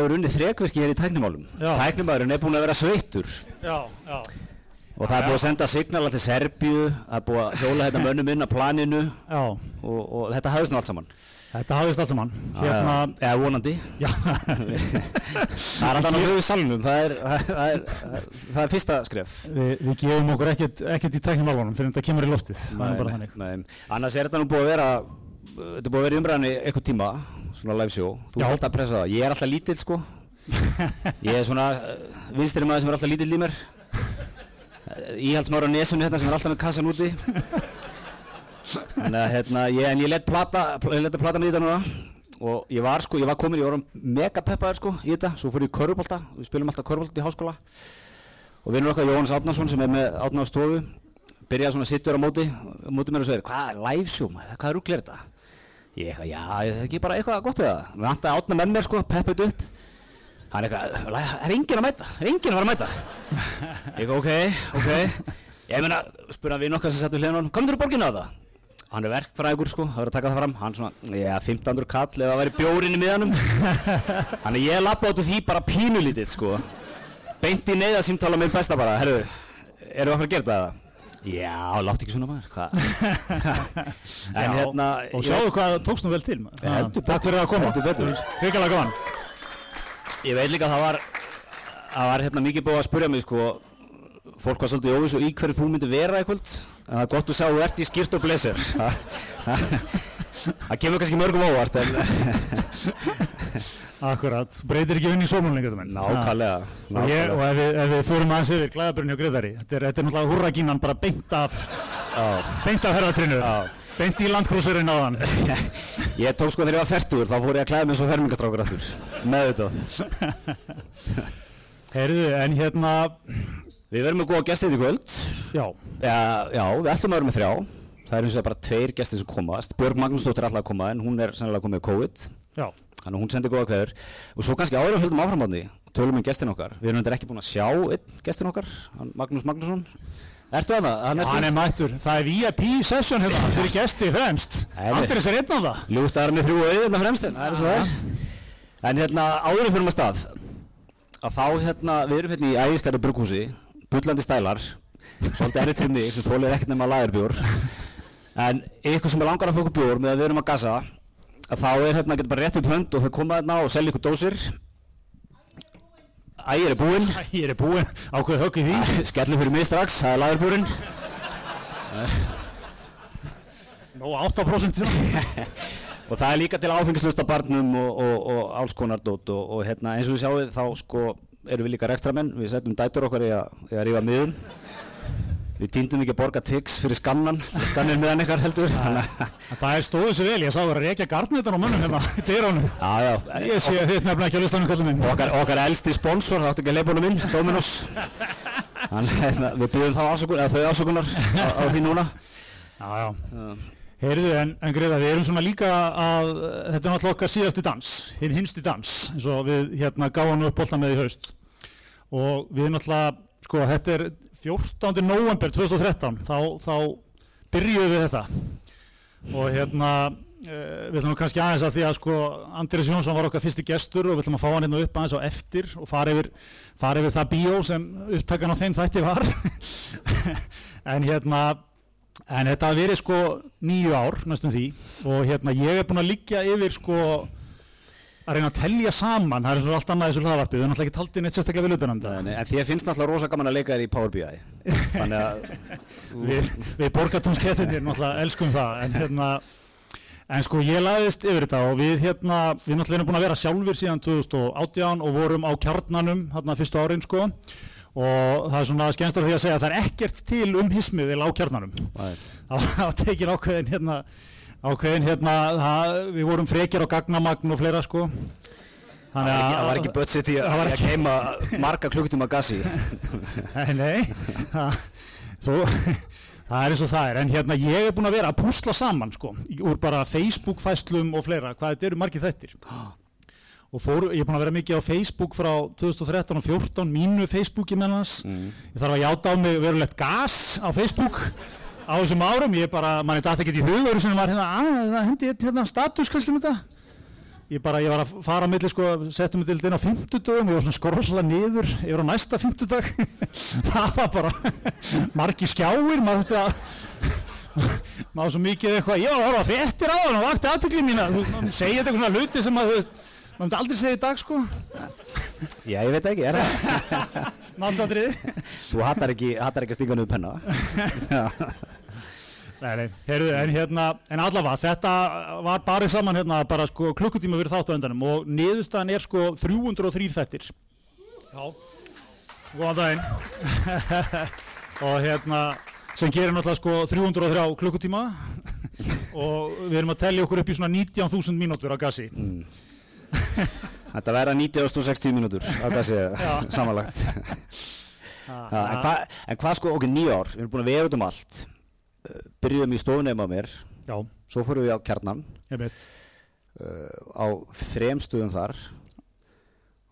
hefur unnið þrekvirki hér í tæknimálum. Já. Tæknimaðurinn er búinn að vera sveittur Já, já. og það er búið að senda signala til Serbíu, það er búið að hjóla þetta mönnum inn á planinu og, og þetta hafðist nú allt saman. þetta hafðist allt saman. Hérna, Eða vonandi. Það er alltaf náttúrulega í salnum, það er, það, er, það, er, það er fyrsta skref. við, við gefum okkur ekkert, ekkert í tæknimálunum fyrir þetta kemur í loftið. Það er bara þannig. nei. Annars er þetta nú búið að vera, þetta búið að vera í umræðinni eitthvað tíma, svona live show. Þú ert alltaf að pressa það. Ég er alltaf lítill sko. Ég er svona vinstri maður sem er alltaf lítill í mér. Íhaldsmaður á nesunni hérna sem er alltaf með kassan úti. Að hérna, ég, en ég let plata, pl- ég let að plata með þetta núna. Og ég var sko, ég var komin, ég var mega peppaður sko í þetta. Svo fór ég í körfubólta, við spilum alltaf körfubólta í háskóla. Og vinnur okkar Jóhannes Átnason sem er með Átna á stofu byrjaði svona sitja á móti móti mér og segir, hvað er live show maður, hvað er er þetta? Ég eitthvað, já, er það ekki bara eitthvað gott eða? Við vantaði átna með mér sko, peppið upp. Hann eitthvað, það er enginn að mæta, það er enginn að fara að mæta. Ég ok, ok. Ég meina, spurði hann við nokkað sem sett við hliðan á hann, þér í borginu á það? Hann er verkfræðingur sko, það verður að taka það fram. Hann svona, já, 1500 kall það væri bjórin í miðanum. Þannig ég lappa át úr því bara pínulítið sko. Beint í neyða símtala minn besta bara, herru, eru Já, látt ekki svona maður, en hérna... og sjáu hvað tókst nú vel til. Takk fyrir að koma. Hrikalega gaman. Ég veit líka að það var, það var hérna mikið búið að spurja mig sko, fólk var svolítið óviss og í hverju þú myndir vera. En það er gott að sjá að þú ert í skýrt og blazer. Það kemur kannski mörgum óvart en Akkurat. Breytir ekki vinn í sómulningu nákvæmlega. Og, ég, og ef, við, ef við förum aðeins yfir glæðaburinn hjá Greiðari, þetta er, þetta er náttúrulega hurragínan bara beint af, Já. beint af herðatrinu, beint í landkrúsurinn á hann. Ég tók sko þegar ég var færtur, þá fór ég að klæða mig svo fermingastrákur aftur. Með þetta. Heyrðu, en hérna, Við verðum með góða gestið í kvöld. já, Já, já, við ætlum að vera með þrjá. Það er eins og bara tveir gestir sem komast. Björg Magnúsdóttir er alltaf að koma en hún er sennilega komið COVID. já, Þannig að hún sendi góða kveður. Og svo kannski áður við höldum áframátni, tölum um gestin okkar. Við erum þetta ekki búin að sjá einn gestin okkar, Magnús Magnússon. Ertu að það? Hann hann er mættur. Það er VIP session hérna, fyrir gesti fremst. Andris er einn á það. Að með þrjú auðvitað fremst það er það er. En hérna áður við fyrir að stað, að þá hérna, við erum hérna í ægiskari brugghúsi, bullandi stælar, svolítið erfitt fyrir mig sem þólir ekkert nema lagerbjór. En ykkur sem er langar að okkur bjór með að við erum að gasa, að þá er hérna getur bara rétt upp hönd og þau koma hérna og selja ykkur dósir. Ægir er búinn, Ég er búinn, ákveðið högg í því. skellur fyrir mig strax, það er lagerbjórinn. Nó, 8% til það. Og það er líka til áfengislusta barnum og, og, og alls konar dót og, og hérna eins og við sjáum þá sko erum við líka rekstramenn, við setjum dætur okkar í að, í að rífa miðun. Við týndum ekki að borga tix fyrir skannan, fyrir skannir miðan ykkar heldur. Að, Það er stóðið sér vel, ég sá það að reykja garnnetan á mönnum hérna í dyránum. já, já, Ég sé þitt nefnilega ekki á listanum kallum minn. okkar, okkar elsti sponsor, það áttu ekki að leipa honum inn, Dominos. Þannig að hérna, við byrjum þá ásökunar, eða þau ásökunar á, á því núna. Já, já. Heyrðu, en, en Greiða, við erum svona líka að, þetta er náttúrulega okkar síðasti dans, hinn hinsti dans, eins og við hérna gáum upp bolta með í haust. Og við náttúrulega, sko, þetta er 14. november 2013, þá, þá byrjuðum við þetta. Og hérna, við ætlum kannski aðeins að því að sko Andris Jónsson var okkar fyrsti gestur og við ætlum að fá hann hérna upp aðeins á eftir og fara yfir, fara yfir það bíó sem upptakan á þeim þætti var en hérna en þetta hafi verið sko nýju ár næstum því og hérna ég er búin að liggja yfir sko að reyna að tellja saman, það er og allt annað þessu hlaðvarpi, við erum náttúrulega ekki taldið neitt sérstaklega vilutunandi En, en að finnst náttúrulega rosa gaman að leika þér í Power BI Þannig að við, við borgatónskettinir náttúrulega elskum það en hérna en sko ég laðist yfir þetta og við hérna við náttúrulega erum búin að vera sjálfur síðan 2018 og vorum á kjarnanum hérna fyrstu árin sko. Og það er svona skemmstar því að segja að það er ekkert til um hismiðil á kjarnanum. Það tekir ákveðin hérna ákveðin hérna það, við vorum frekjar á gagnamagn og fleira sko. Það var ekki, var ekki budget í að, að keima marga klukkutum að gassi Nei, nei. Það, það er eins og það er. En hérna ég er búin að vera að púsla saman sko úr bara Facebook fæslum og fleira. Hvað þetta eru margir þettir og fór, ég er búin að vera mikið á Facebook frá 2013 og 2014 mínu Facebooki mennans mm. ég þarf að játa á mig verulegt gas á Facebook á þessum árum ég bara, mann er dætt ekkert í hugur sem var hérna, að það hendi hérna status kannski með þetta ég bara, ég var að fara að milli sko, settum við til inn á 50 dögum, ég var svona skrolla niður ég var á næsta 50 dag það var bara margi skjáir maður þetta maður svo mikið eitthvað, ég var að horfa fettir á hann og vakti aðtökli mín að segja þetta svona hluti sem að þú veist maður myndi aldrei segja í dag sko. Já, ég veit ekki, er það? Náttsatriði Þú hattar ekki, hattar ekki að stinga niður penna Nei, nei, heyrðu, en hérna, en allavega, þetta var bara saman hérna, bara sko klukkutíma fyrir þáttu öndanum og niðurstaðan er sko 303 þettir. Já, góðan daginn. og hérna, sem gerir náttúrulega sko 303 klukkutíma og við erum að tellja okkur upp í svona 19.000 mínútur á gassi. Mm. Þetta verða 90.60 mínútur á gassi samanlagt. en hvað hva sko, ok, nýjár, við erum búin að vera út um allt byrjuðum í stofunum á mér. Já. svo fórum við á kjarnan. Uh, á þrem stuðum þar.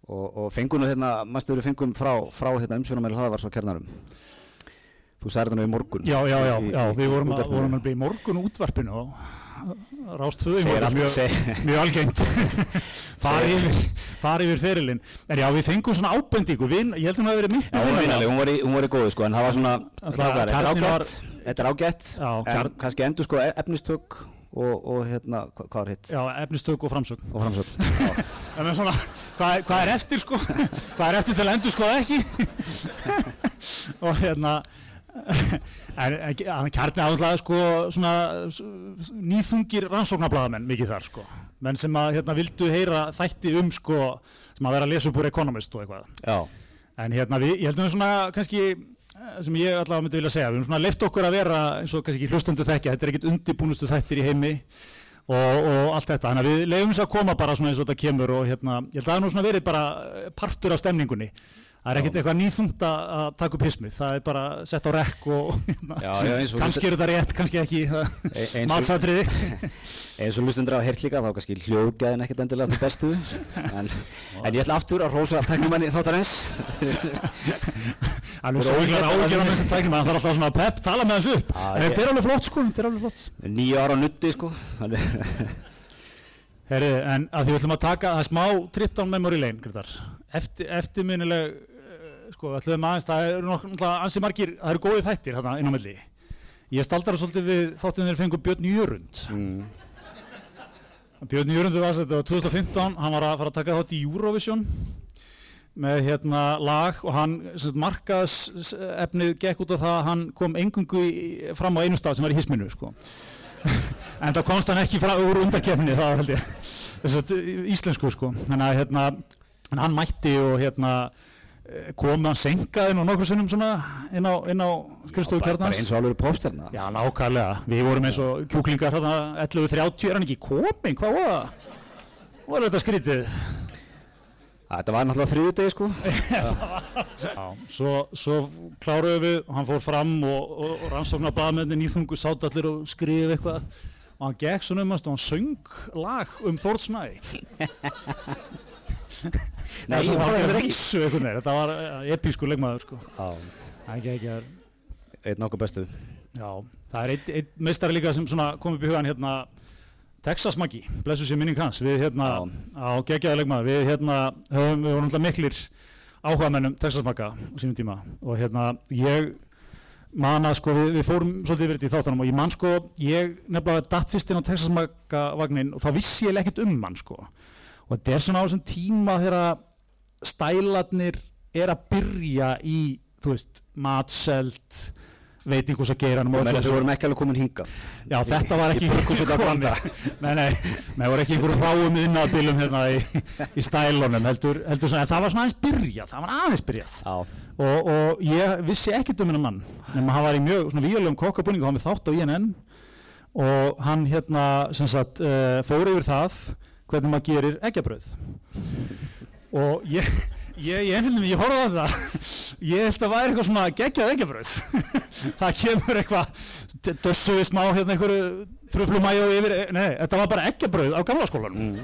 Og, og fengum nú hérna maður fengum frá, frá hérna, umsjónum með það var svo kjarnarum þú sagði nú í morgun. Já, já, já, í, já. í, við vorum, að, vorum að í morgun útvarpinu og Rástföðu mjög, mjög algengt. Fari yfir, fari yfir ferilinn. En já við fengum svona ábendíku ég held að hún hafi verið já, hún, var í, var góðu sko en það var svona er ágætt, þetta er ágætt já, en kannski endur sko efnistök og, og hérna, hvað hva er hitt? Já, efnistök og framsök og framsök en svona, hvað, er, hvað er eftir sko? Hvað er eftir til endur sko ekki? Og hérna en kjarni áðurlega sko svona nýþungir rannsóknarbladamenn mikið þar sko. Menn sem að hérna vildu heyra þætti um sko sem að vera að lesa upp úr Economist og eitthvað. Já. en hérna við, ég held að við svona kannski sem ég allavega myndi vilja segja við erum svona leift okkur að vera eins og kannski hlustendu þekkja þetta er ekkit undirbúnustu þættir í heimi og, og allt þetta, þannig að við leiðum þess að koma bara svona eins og þetta kemur og hérna ég held að það er nú svona verið bara partur af stemningunni Það er ekkert eitthvað nýþungt að taka upp hismið, það er bara sett á rekk og já, já, kannski er þetta rétt, kannski ekki, matsatriði. Eins og lustendur á hert líka þá kannski hljóðgæðin ekkert endilega til bestu, en, en ég ætla aftur að rosa tæknumanni þáttar eins. Alveg svo ykkur ágjör á þessu tæknumann, það þarf alltaf svona pepp, tala með þessu upp, en þetta er alveg flott sko, þetta er alveg flott. Nýja ára nutti sko. Herri, en að því við ætlum að taka það smá trip down memory lane. Eftir, eftirminnileg, sko, ætlum aðeins, það eru náttúrulega ansi margir, það eru góðið þættir hérna inn á melli. Ég staldar það svolítið við þáttum þegar fengum Björn Jörund. Mm. Björn Jörund var þetta 2015, hann var að fara að taka þátt í Eurovision með hérna lag og hann markaðs efnið gekk út af það að hann kom engungu fram á einu stað sem var í hisminu, sko en það komst hann ekki frá úr undarkefni það var held ég íslensku sko þannig að hérna hann mætti og hérna kom hann senkaði nú nokkur sinnum svona inn á, á Kristofu Kjarnans bara eins og alveg pópstjarna já nákvæmlega, við vorum eins og kjúklingar hérna 11.30 er hann ekki komin, hvað var það? var þetta skrítið? Þetta var náttúrulega þrjú degi sko. Já, svo, svo kláruðu við og hann fór fram og, og, og rannsóknar baðmennin nýþungu sátt allir og skriði eitthvað. Og hann gekk svona um hans og hann söng lag um Þórtsnæ Nei, það var rísu eitthvað neður, þetta var episku leikmaður sko. Já, ekki ekki að Eitt nokkuð bestu. Já, það er eitt, eitt meistari líka sem kom upp í hugan hérna Texas Maggi, blessu sér minning hans, við hérna á geggjaði leikmaður, við hérna höfum, við vorum alltaf miklir áhuga mennum Texas Magga á sínum tíma. Og hérna ég man að sko við, við fórum svolítið yfir þetta í þáttunum og ég man sko, ég nefnilega datt fyrst inn á Texas Magga vagnin og þá vissi ég ekkert um hann sko og þetta er svona á þessum tíma þegar stælarnir er að byrja í, þú veist, matselt veitingús að gera Þau vorum ekki alveg komin hingað. Já, þetta var ekki. Nei, nei, það var ekki einhverjum ráum innadilum hérna í, í stælunum heldur, heldur svona, en það var svona aðeins byrjað það var aðeins byrjað. Og, og ég vissi ekkert um hennar mann nema hann var í mjög svona vígulegum kokkabúning og hann við þátt á INN og hann hérna sem sagt uh, fór yfir það hvernig maður gerir eggjabröð og ég ég, ég ég horfði á það ég held að væri eitthvað svona geggjað eggjabröð það kemur eitthvað dössu við smá hérna einhverju tröflumæju yfir, nei, þetta var bara eggjabröð á gamla skólanum.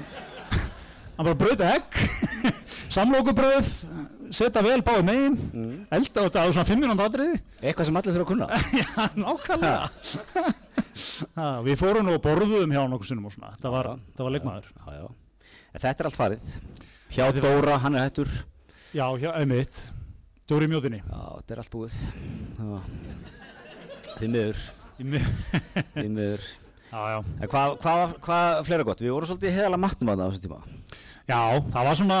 Hann bara brauði egg samlokubröð setja vel báði megin elda þetta á svona 5 minúnda atriði. Eitthvað sem allir þurfa að kunna. Já, nákvæmlega. Við fórum og borðuðum hjá nokkur sinnum og svona, það var, var leikmaður. Já, já þetta er allt farið. Hjá Dóra, hann er hættur. Já, hjá, einmitt Dóri mjóðinni. Já, þetta er allt búið. Því miður, því miður. Já, já. En hvað hva, hva fleira gott? Við vorum svolítið heðalega matnum að það á þessum tíma. Já, það var svona,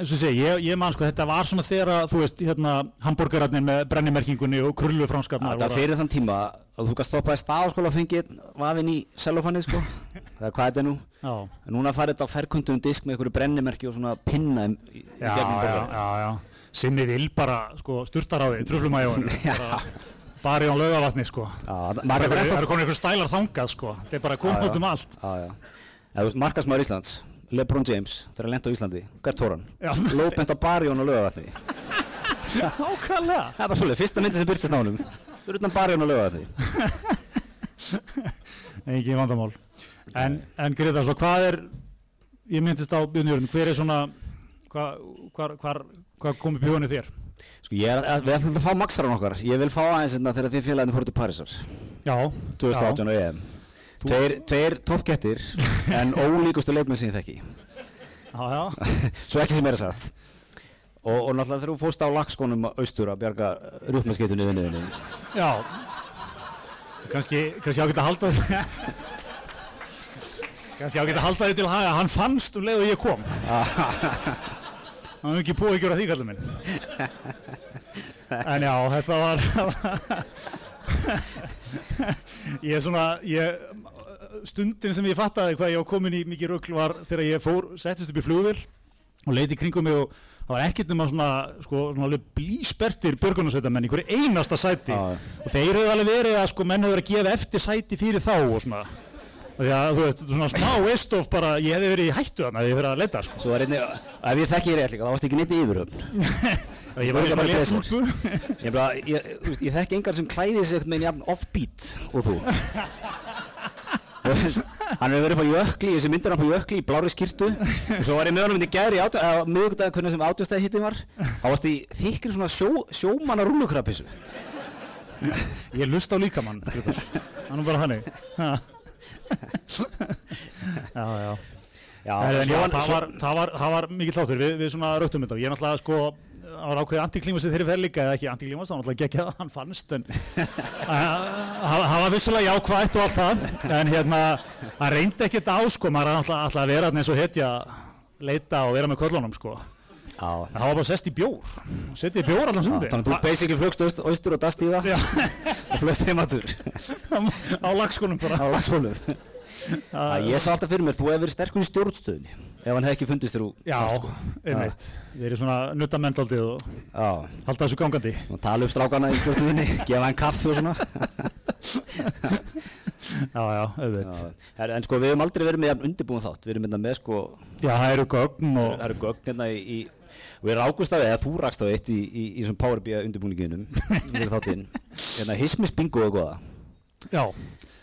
eins og ég segi, ég, ég man sko, þetta var svona þegar að, þú veist, hérna, hambúrgararnir með brennimerkingunni og krullu framskapnar. Það fyrir þann tíma að þú gæst stoppaði stafaskóla og fengið vafinn í sellofannið sko Það er hvað þetta er nú Já, En núna farið þetta á ferkundum disk með einhverju brennimerki og svona pinna í, í já, já, já. Simmi vil bara, sko, sturtar á því, truflumæjóinu. bara, bara í án laugavatni, sko. Það eru er komin einhver stælar þangað, sko. Þetta er bara komið út um allt. Eða markasmaður Íslands Lebron James, þegar hann lenda á Íslandi Hvert fór hann? Lóðbent á barjón og lögavatni Nákvæmlega. Það er bara svolítið, fyrsta myndi sem byrtist nánum Fyrir utan barjón og lögavatni Engin vandamál. En, en Greta, svo hvað er, ég myndist á björnjörn, hver er svona, hvað, hvar, hvar, hvað kom upp í hugunni þér? Sko ég er, við ætlum að fá maxaran okkar Ég vil fá aðeins hérna þegar þið félaginu fóru til Parísar Já. 2018 og EM Tveir, tveir toppkettir En ólíkustu leikmenn sem ég þekki. Já, já. Svo ekki sem er sagt. Og, og náttúrulega þegar þú fórst á lagskónum austur að bjarga rúpnaskeitunni vinniðinni Já. Kanski, kannski ágætt að halda því. Kannski ágætt að halda því til haga. Hann fannst um leið og ég kom. Hann hefði ekki búið að gera því kallum minn. En já, þetta var Ég er svona ég, Stundin sem ég fattaði hvað ég var komin í mikið rugl var þegar ég fór, settist upp í flugvill og leiti kringum mig og það var ekkert nema svona, sko, svona blíspertir björgunarsveitamenn í hverju einasta sæti. Já. og þeir hefur alveg verið að sko menn hefur verið að gefa eftir sæti fyrir þá og svona. Því að þú veist, svona smá waste of bara, ég hefði verið í hættu þannig að ég verið að leita sko. Svo er einni, ef ég þekki þér rétt líka, þá varst ekki neitt í yfirhöfn. Og ég var Ég, ég, ég þekki engan sem klæði sig einhvern veginn jafn off-beat og þú Hann hefur verið upp á jökli, þessi myndir hann på jökli í blári skýrtu og svo var ég með honum í gæri á miðugdag hvernig sem átjóðstæði hittin var. Þá varst í þykir svona sjó, sjómanna rúlukrabissu ég lust á líkamann það er bara hannig já, já Já, Nei, en svo já, var- það, svo- var, það, var, það var mikill þáttur, við, við svona röttum þetta. Og ég er náttúrulega sko það var ákveðið antiklímasið þeirri fer líka eða ekki antiklímas, það var náttúrulega gekkjað að hann fannst en það var vissulega jákvætt og allt það en hérna, það reyndi ekkert á sko, maður er náttúrulega alltaf að vera eins og hetja leita og vera með köllunum sko. Það var bara sest í bjór. Setið í bjór allan sundi þannig að þú basically flugst aust- austur og dast í það og flugst heimatur á lagskonum bara. Á lagsfólum Ég sá alltaf fyrir mér, þú hefur verið sterkur í stjórnstöðinni ef hann hefði ekki fundist þér úr Já, einmitt, við erum svona nuttamendaldið og Já, halda þessu gangandi. Og tala upp strákana í stjórnstöðinni gefa hann kaffi og svona. Já, já, auðvitað. Her, en sko við hefum aldrei verið með undirbúin þátt. Við erum hérna með sko, Já, það eru gögn og það eru gögn hérna í, í við rákust af, eða þú rakst af eitt í, í, í svona Power BI undirbúninginum við þáttinn, hérna hismis bingo og goða Já,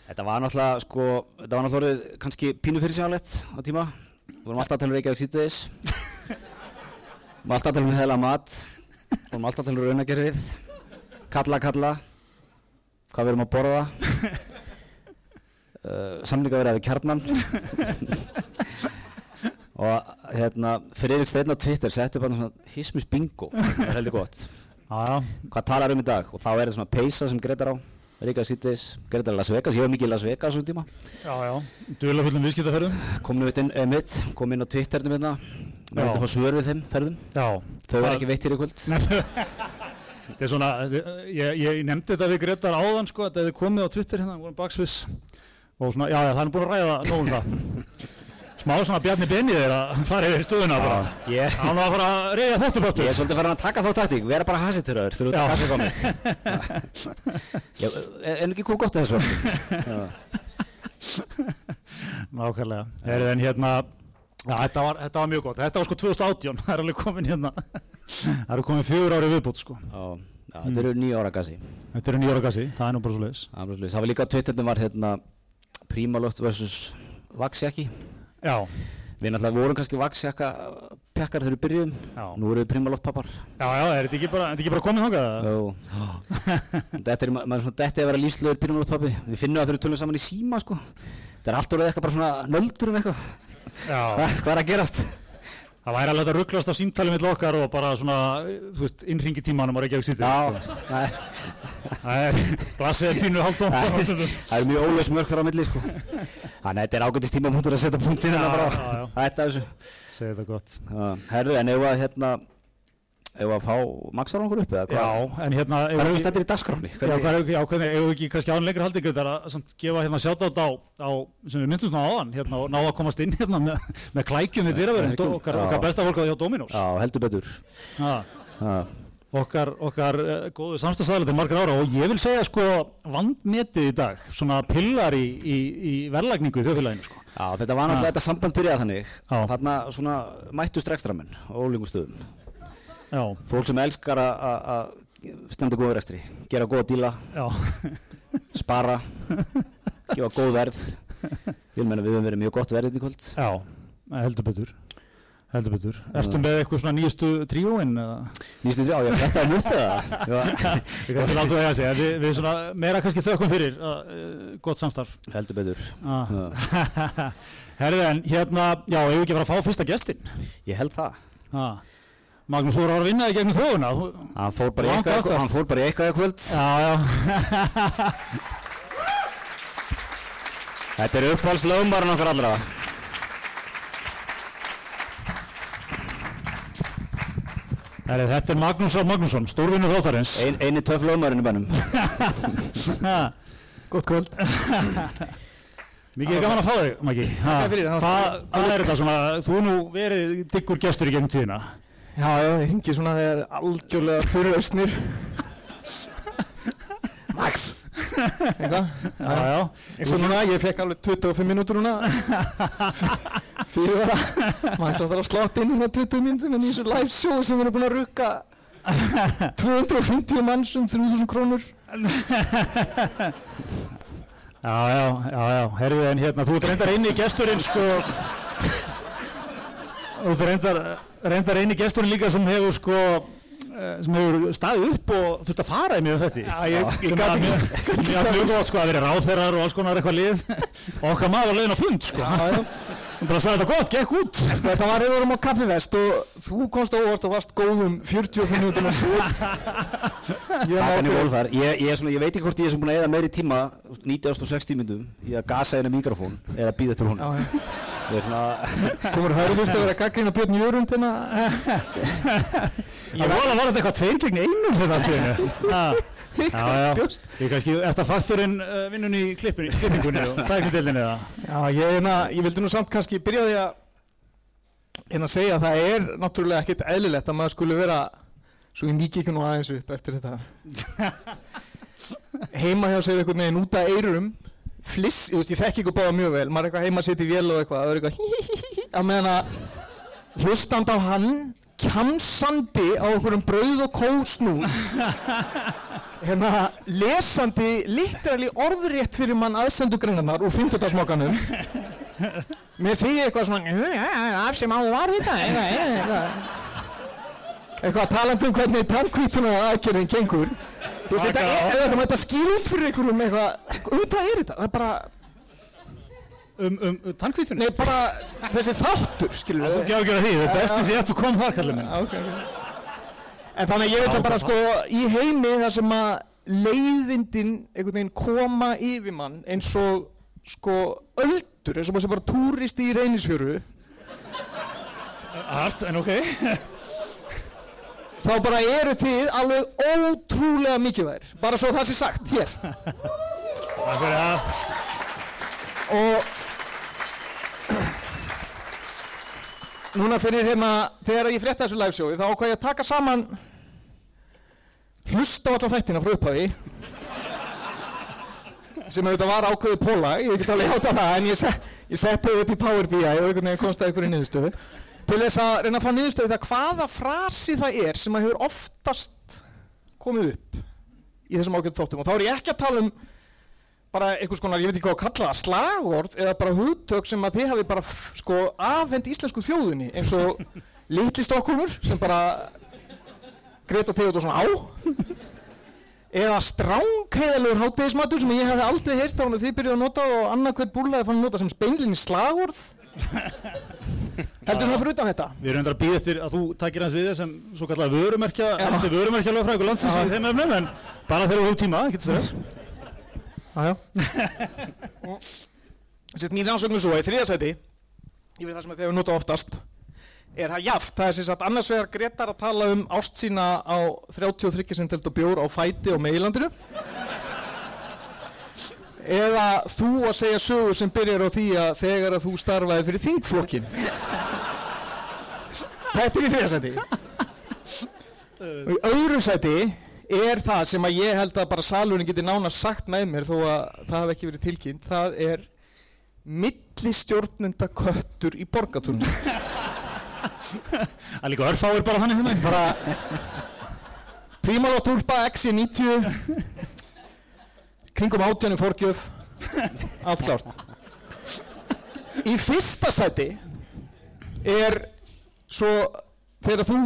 þetta var náttúrulega sko, þetta var náttúrulega kannski pínu fyrir sjálflegt á tíma. Við vorum alltaf að tala um Reykjavík sítiðis við vorum alltaf að tala um heila mat. Við vorum alltaf að tala um raunagerfið kalla kalla. Hvað við erum að borða. Uh, samlinga verið við kjarnan. Og hérna Friðrik Steinn á Twitter setti upp hann svona hismis bingo. Það er heldur gott. Hvað talar um í dag? Og þá er það svona peysa sem Gretar á Ríkar Sýttis, Gretar Las Vegas ég hef mikið í Las Vegas um tíma já, já. Duðla fullum viðskiptaferðum. kom nú inn, eh, mitt, kom inn á Twitternum hérna maður vildi fá svör við þeim ferðum Já. þau verða ekki veitt hér í kvöld Þetta er svona, ég, ég nefndi þetta við Gretar áðan sko, þetta hefði komið á Twitter hérna, vorum baksviss og svona, já, já, það er búin að ræða nóg um það. Smá svona Bjarni Benni þeir að fara yfir stöðuna bara. ég, Hann var að fara að reyja þáttu ég báttu. er svolítið farin að taka þá taktík vera bara hasituröður þú ert Já. að hasa komið Já, er er ekki hvað gott að þessu. Nákvæmlega. Heyrðu, en hérna, já, þetta var, þetta var mjög gott. Þetta var sko 2018, það er alveg komin hérna. Það eru komin fjögur ári viðbútt sko. Já, já, þetta eru nýja ára gassi Þetta eru nýjóra gassi, það er nú bara svo leiðis. Það var líka á Twitterinu var hérna Prímaloft vs. Vaxjaki Já, Við náttúrulega vorum kannski Vaxjaka pekkar þegar við byrjuðum Já. Nú eru við Prímaloft pappar já, já, er þetta ekki bara, er ekki bara komið þangað? Jó Þetta er, maður er svona Þetta er að vera lífslögur Prímaloft pappi Við finnum það þegar við tölum saman í síma sko Þetta er allt orðið eitthvað bara svona nöldur um eitthvað Já. Hva, Hvað er að gerast? Það væri alveg að rugglast á símtali mitt okkar og bara svona, þú veist, innringi tímanum á Reykjavík City. Já, Sko. nei, Það er, glasið er pínu stundum. það er mjög ólös mörg þar á milli sko Þannig að þetta er ágætist tíma mútur að setja punktin hérna bara já, já. Þetta þessu Segir þetta gott. Herðu, en ef að hérna Ef að fá Maxar okkur upp eða hvað? Já, en hérna... Hvað er þetta í dagskráni? Já, hvað er, já, hvernig, ef við ekki kannski án lengur haldið þetta að samt gefa hérna sjátátt á, á, sem við myndum svona á áðan, hérna, og náða að komast inn hérna með, með klækjum við dyraverðin, Klækjum, okkar, okkar besta fólk á hjá Dominos. Já, heldur betur Já, okkar, okkar uh, góðu samstagsæðlega til margar ára og ég vil segja sko vandmetið í dag, svona pillar í, í, í verðlagningu í þjóðfélaginu sko. Já þetta var náttúrulega þetta samband byrjað þannig. Þarna svona mættust rekstramenn á ólíkum stöðum Já, Fólk sem elskar að- að að standa góða rekstri Gera góða díla, já, spara Gefa góð verð við höfum verið mjög gott verð hérna í kvöld já, heldur betur, heldur betur. Ertu með eitthvað svona nýjastu tríóin eða? Nýstu því á ég að þeim upp eða? Já, Við kannski láttu það að segja, við, við svona meira kannski þökkum fyrir uh, gott samstarf. heldur betur Ah. Já. Herðu en hérna, já, ef við ekki fara að fá fyrsta gestin. Ég held það Ah. Magnús, þú voru að vinna í gegnum þjóðuna. Þú... Hann fór bara í eitthvað, aftast. hann fór bara í kvöld Já, já. Þetta er uppáhaldslögumbarinn okkar allra Herri, þetta er Magnús Á. Magnússon, stórvinnur þáttarins. Ein, Einu töff lögumbarinn í bænum Gott kvöld. Mikið gaman að fá þig, Maggi. Hvað er þetta svona, þú er nú verið diggur gestur í gegnum tíðina. Já, já, þið hringið svona þegar algjörlega þurrausnir. Max! Eitthvað? Já, já. Eins og núna, ég fekk alveg 25 mínútur núna. Fyrir það. Max þarf að slátt inn hérna 20 mínútur en í þessu live show sem við erum búin að rukka 250 manns um 3000 krónur. Já, já, já, já, herðu en hérna, þú reyndar eini gesturinn, sko, þú reyndar, reyndar eini gesturinn líka sem hefur, sko, eh, sem hefur staðið upp og þurft að fara í mjög þetta. Já, ég, ég Sem að mjög, gott, sko, að vera ráðherrar og alls konar eitthvað lið og okkar maður leiðin á fund, sko. Já, já. Hún bara sagði þetta gott, gekk út. Sko, þetta var reyður um á kaffivest og þú komst óvart og varst góðum 45 minútum að svo. Ég ból þar ég, ég, er svona, ég veit ekki hvort ég er búin að eða meiri tíma 9060 myndum í að gasa einu mikrofón eða býða eftir hún Já, já. Ég er svona Komur hörðust að vera að gaggrina Björn Jörund hérna. Ég var að þetta eitthvað tveir gegn einum þetta í Bjóst. ég kannski, eftir að fakturinn uh, vinnun í klippinni, klippingunni og tæknindildinni eða? Já, ég, hérna, ég vildi nú samt kannski byrja á því að hérna segja að það er náttúrulega ekkert eðlilegt að maður skulle vera svo ég mýki ekki nú aðeins upp eftir þetta heima hjá sér einhvern veginn út að eyrum fliss, ég ég þekki ykkur báða mjög vel maður er eitthvað heima að setja í vél og eitthvað það er eitthvað að meðan að hlustand á hann kjamsandi á einhverjum brauð og kósnúð hérna lesandi literally orðrétt fyrir mann aðsendugreinarnar úr 50. smokkanum með því eitthvað svona "Jú, já, já, af sem áður var þetta eitthvað, eitthvað, eitthvað talandi um hvernig tannkvítuna aðgerðin gengur þú veist þetta er, ef þetta skýr út fyrir einhverjum eitthvað um hvað er þetta það er bara Um, um, um tannkvítunni? Nei, bara þessi þáttur, skilur Þú ekki ágjör að því, það er besti sem ég eftir kom þar, kallið minn. En þannig að ég veit að bara sko í heimi þar sem að leiðindin einhvern veginn koma yfir mann eins og sko öldur, eins og maður sem bara túrist í reynisfjöru Hart, en ok. þá bara eru þið alveg ótrúlega mikilvægir bara svo það sé sagt hér Takk fyrir það. og núna fyrir hérna þegar ég frétta þessu live showi þá ákvað ég að taka saman hlusta á alla þættina frá upphafi sem auðvitað var ákveðið póla ég get alveg hjáta það en ég, set, ég setti þau upp í Power BI og einhvern veginn komst að einhverju niðurstöðu. Til þess að reyna að fá niðurstöðu það hvaða frasi það er sem að hefur oftast komið upp í þessum ákveðið þáttum. Og þá er ég ekki að tala um bara einhvers konar, ég veit ekki hvað að kalla það, slagorð eða bara hugtök sem að þið hafi bara sko afhend íslensku þjóðinni eins og litli Stokkólmur sem bara Greta Theodórsson á? Eða stránkheiðalegur hátegismatur sem ég hefði aldrei heyrt á hann þið byrjuðu að nota og annað hvert búrlaði fann að nota sem speinlinni slagorð. Heldur svona fyrir utan þetta? Við erum endur að býða eftir að þú takir hans við þessum svo kallega vörumerkja, eftir vörumerkja lögfræðingur landsins Já. í þeim efnum, en bara þegar við höfum tíma, ekkert stress. Jájá Sérst mín rannsóknu svo í þriðasæti ég veit það sem þeir nota oftast er það jaft, það er sem sagt annars vegar Gretar að tala um ást sína á 33 centilda bjór á fæti og meilandinu eða þú að segja sögur sem byrjar á því að þegar að þú starfaði fyrir þingflokkin Þetta er í þriðasæti og í öðru sæti er það sem að ég held að bara salurinn geti nánast sagt með mér þó að það hafi ekki verið tilkynnt. Það er millistjórnenda köttur í borgatúrnum Það er líka örfáir bara þannig þeim. bara Primalo Turpa XC90 kringum átjánu fórgjöf allt klárt. Í fyrsta sæti er svo þegar þú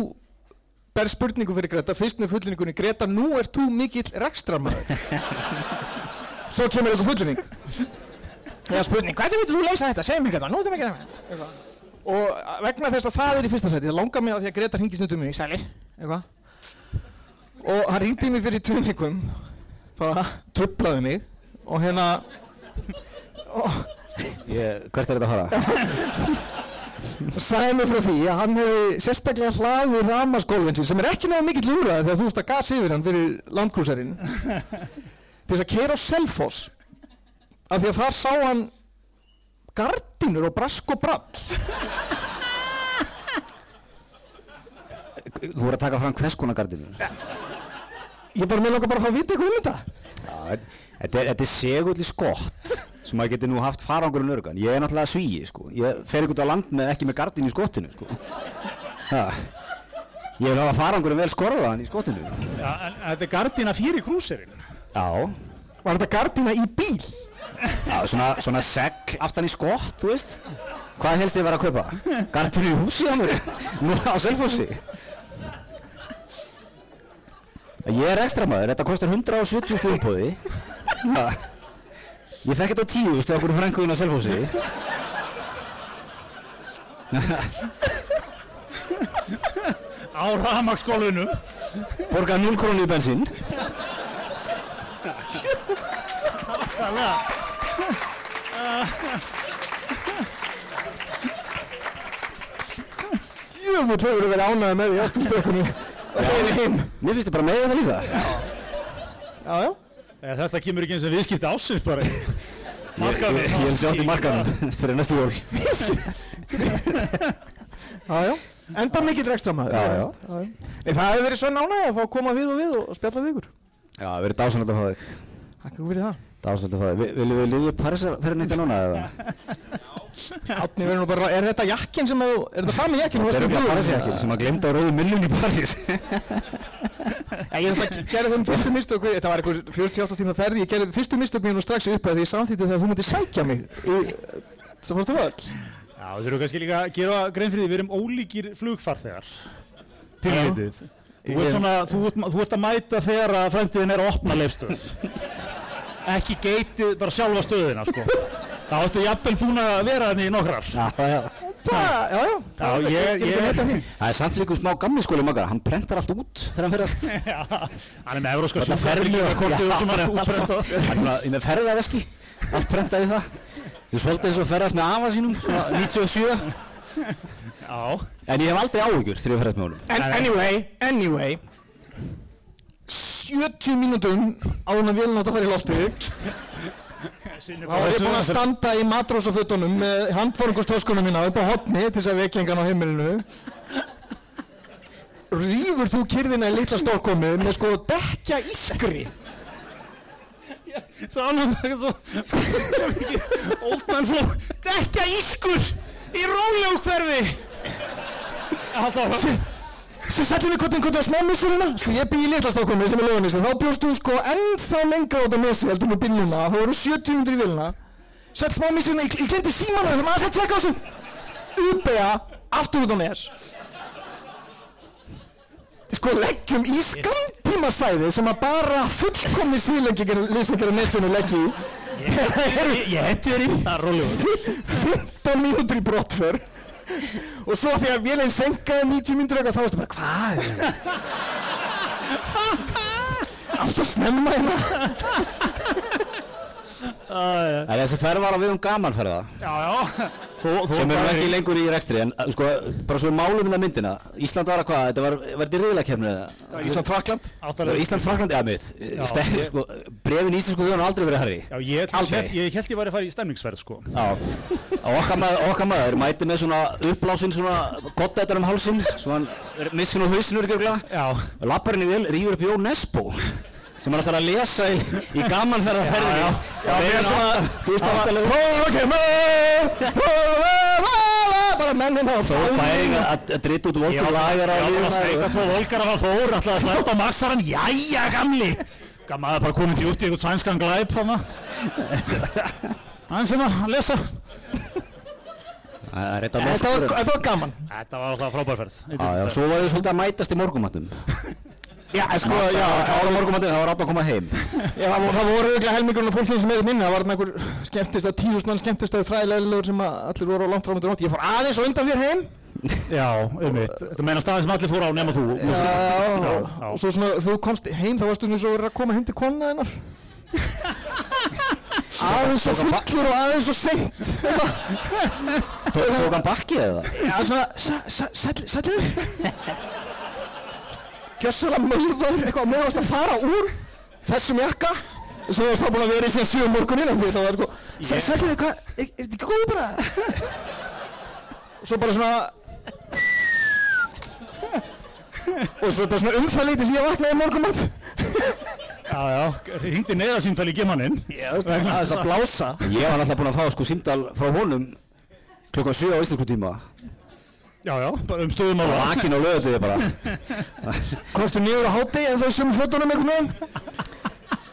ber spurningu fyrir Greta fyrst með fullinningunni Greta nú ert þú mikill rekstramæður svo kemur einhver fullinning eða spurning hvernig veitur þú leysa þetta? Segð mér þetta, nú erum við ekki það og vegna þess að það er í fyrsta sæti það langar mig að því að Greta ringi stundum mig sælir, eitthvað. Og hann ringdi mig fyrir tveim vikum bara trublaði mig. Og hérna og Ég, hvert er þetta að fara? sagði mig frá því að hann hefði sérstaklega hlaðið ramaskólfin sín sem er ekki náðu mikill úrraði þegar þú veist að gas yfir hann fyrir landkrúsarinn. Til þess að keira á Selfoss. Af því að þar sá hann gardínur og brask og brall Þú voru að taka fram hvers konar gardinu? ég bara með langar bara að fá að vita eitthvað um þetta þetta- er, þetta er segull í skott sem maður geti nú haft farangurinn örgan. Ég er náttúrulega svíi, sko. Ég fer ekki út á land með ekki með gardin í skottinu, sko. Ha. Ég vil hafa farangurinn vel skorðaðan í skottinu. Já, en þetta er gardína fyrir krúserinn. Já. var þetta gardína í bíl Já, svona, svona segl aftan í skott, þú veist. Hvað helst þið var að kaupa? Gardinu í húsi á mér? Nú á Selfossi? Ég er ekstra maður, þetta kostar 170 stjórnbóði. Ég fekk þetta á tíu, þú veist, okkur frænguðin á Selfossi. Á rafmaksgólfinu. Borga 0 krónu í bensín. Jöfull hefur verið ánægð með því áttu stökkunni og þeirri hinn Mér finnst þið bara með það líka. Já, já Eða, þetta kemur ekki eins og viðskipti ásins bara. Ég, Markaði. ég, ég vil sjá til markanum fyrir næstu jól. Já, já Enda mikill ekstra maður Já, já. Nei, það hefur verið svo ánægð að fá að koma við og við og spjalla við ykkur Já, það verður dásanlega að fá þig. Takk fyrir það Dásanlega að fá þig. Vi- Viljum við liðja Parísar fyrir eitthvað núna eða? Átni verður nú bara, er þetta jakkin sem að, er þetta sami jakkin Það er ekki Parísjakkin sem að glemta á rauðu miljón í París. Ég þetta gerði þeim fyrstu mistök, þetta var einhver 48 tíma ferði, ég gerði fyrstu mistök mér nú strax upp að því ég samþýtti þegar þú myndir sækja mig í, sem fórstu öll. Já, við þurfum kannski líka að gera grein fyrir því, við erum ólíkir flugfarþegar. Þú ert, þú, þú að mæta þegar að frændiðin er að opna leifstöð. Ekki geitið bara sjálfa stöðina, sko. þá ættu jafnvel búin að vera þannig í nokkrar. Já, já. Það, já, já. Já, ég, Ég Það er samt líka smá gamli skóli maga, hann prentar allt út þegar hann allt. já, hann er með Já, útbrendað. Hann er með ferðaveski, allt prentaði það. Þú svolítið eins og ferðast með afa sínum, svona 97. Já, En ég hef aldrei áhyggjur þegar ég ferðast með honum. Anyway, anyway 70 mínútum áður en vélun átt að fara í sinni þá var ég búinn að standa í matrósafötunum með handfórungustöskunum mína upp á hotni til þess að vekja engan á heimilinu. Rýfur þú kyrðina í litla stórkomi með sko dekja ískri? Svo annað það er svo Old man flow Dekja ískur í rólegu hverfi Alltaf Svo sættum við hvernig hvernig á smámissurina Sko ég bý í litla stórkomi sem er lögunissi Þá bjóst þú sko ennþá lengra út á mesi heldur með bíluna Þá voru 70 minnur í vilna Sett smámissurina, ég, ég glemdi símanu Það maður að tjekka á þessu Ubea, aftur út á nes Sko leggjum í skamtímasæði sem að bara fullkomni síðleggjar á nesinu leggji í Ég hetti þér inn Það er rólegu 15 mínútur í brottför og svo þegar vélinn senkaði 90 mínútur eitthvað þá varstu bara hvað er þetta? Alltaf snemma hérna En þessi ferð var á við um gamanferða. Já, já sem eru ekki lengur í rekstri en sko, bara svo málum um það myndina Ísland var að hvað, þetta var, var þetta riðlakefni eða? Ísland Frakland Áttalega- Ísland Frakland, ja mið sko, brefin íslensku þjóðan aldrei verið herri Já, ég, Aldrei. ég, ég held ég væri að fara í stemningsverð sko. Já, og okkar maður, okkar maður mæti með svona uppblásin svona gottættar um hálsin svo hann missin á hausinu örgjörgla Já. Og lappar henni vel, rýfur upp Jón Nesbó sem hann ætlar að lesa í, í gamanferðarferðinni Já, já, með með svona, þú veist, áttalega bara mennin þá Þó bæring að að drita út volkum var lagar á var sveika og- tvo volgar af að Þór ætlaði að slæta á maxaran Jæja gamli. Gammaði bara komið því út í eitthvað sænskan glæp Aðeins hérna að lesa. Það er þetta var, var gaman. Þetta var alltaf frábærferð Já, já, svo var þið svolítið að mætast í morgumatnum Já, sko, Já, já, klára morgumatnum, það var átt að koma heim Já, það, það voru auðvitað helmingurinn af fólkinu sem er minni, það var einhver skemmtist að tíðust mann skemmtist að fræðilegilegur sem að allir voru á langt frá myndir nótt. Ég fór aðeins og undan þér heim. Já, um mitt Þetta meina staðin sem allir fóru á nema þú Já, já. og svo svona, þú komst heim, þá varstu svona svo verið að koma heim til konna þennar. aðeins svo fullur og aðeins seint. Tó- Tók hann bakkið eða? Já, svona, sætlir Gjössalega mölvaður, eitthvað með varst að fara úr þessum jakka. Sem varst þá búin að vera í síðan 7 morgunin af því það var sko, sætlir eitthvað, er er þetta ekki góð bara? og svo bara svona og svo þetta svona umfælítið því að vaknaði morgumat Já, já, hringdi neðarsýmtal í gemaninn það er þess að blása. Ég var náttúrulega búinn að fá sko símdal frá honum klukkan 7 á íslensku tíma Já, já, bara um stöðum á Vakin á löðuði bara. Komstu niður á hátegi en þau sem fötunum einhvern veginn?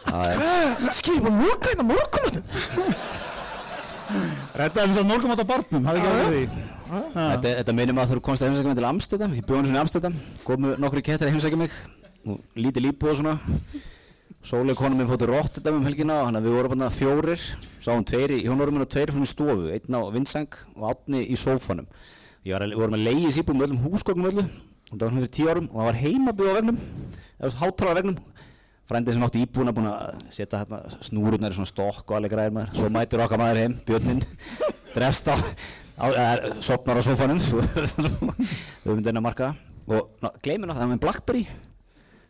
Hvað, skilur bara moka hérna morgumatin Reddaði þess að morgum átt á barnum, hafði ekki að verið í Þetta, þetta maður að þú komst að heimsækja mig til Amsterdam. Ég bjóði svona í Amsterdam. Komu nokkru kettir að heimsækja mig. Og Lítið líbúð og svona. Sóleg konu minn fóttu Rotterdam um helgina og við vorum bara fjórir. Sáum tveir í hjónorum minn og tveir fyrir í stofu. Einn á vindseng og átni í sófanum var að, við vorum að leiði síbúð með öllum húsgögnum öllu. Og það var hann fyrir tíu árum og það var heimabíð á vegnum eða hátalara vegnum frændið sem átti íbúna búin að setja hérna snúrurnar í svona stokk og alveg græðir maður. Svo mætir okkar maður heim, björnin drefst á, á eða sopnar á sofanum við myndum inn að marka. Og ná, gleymir náttúrulega það með Blackberry.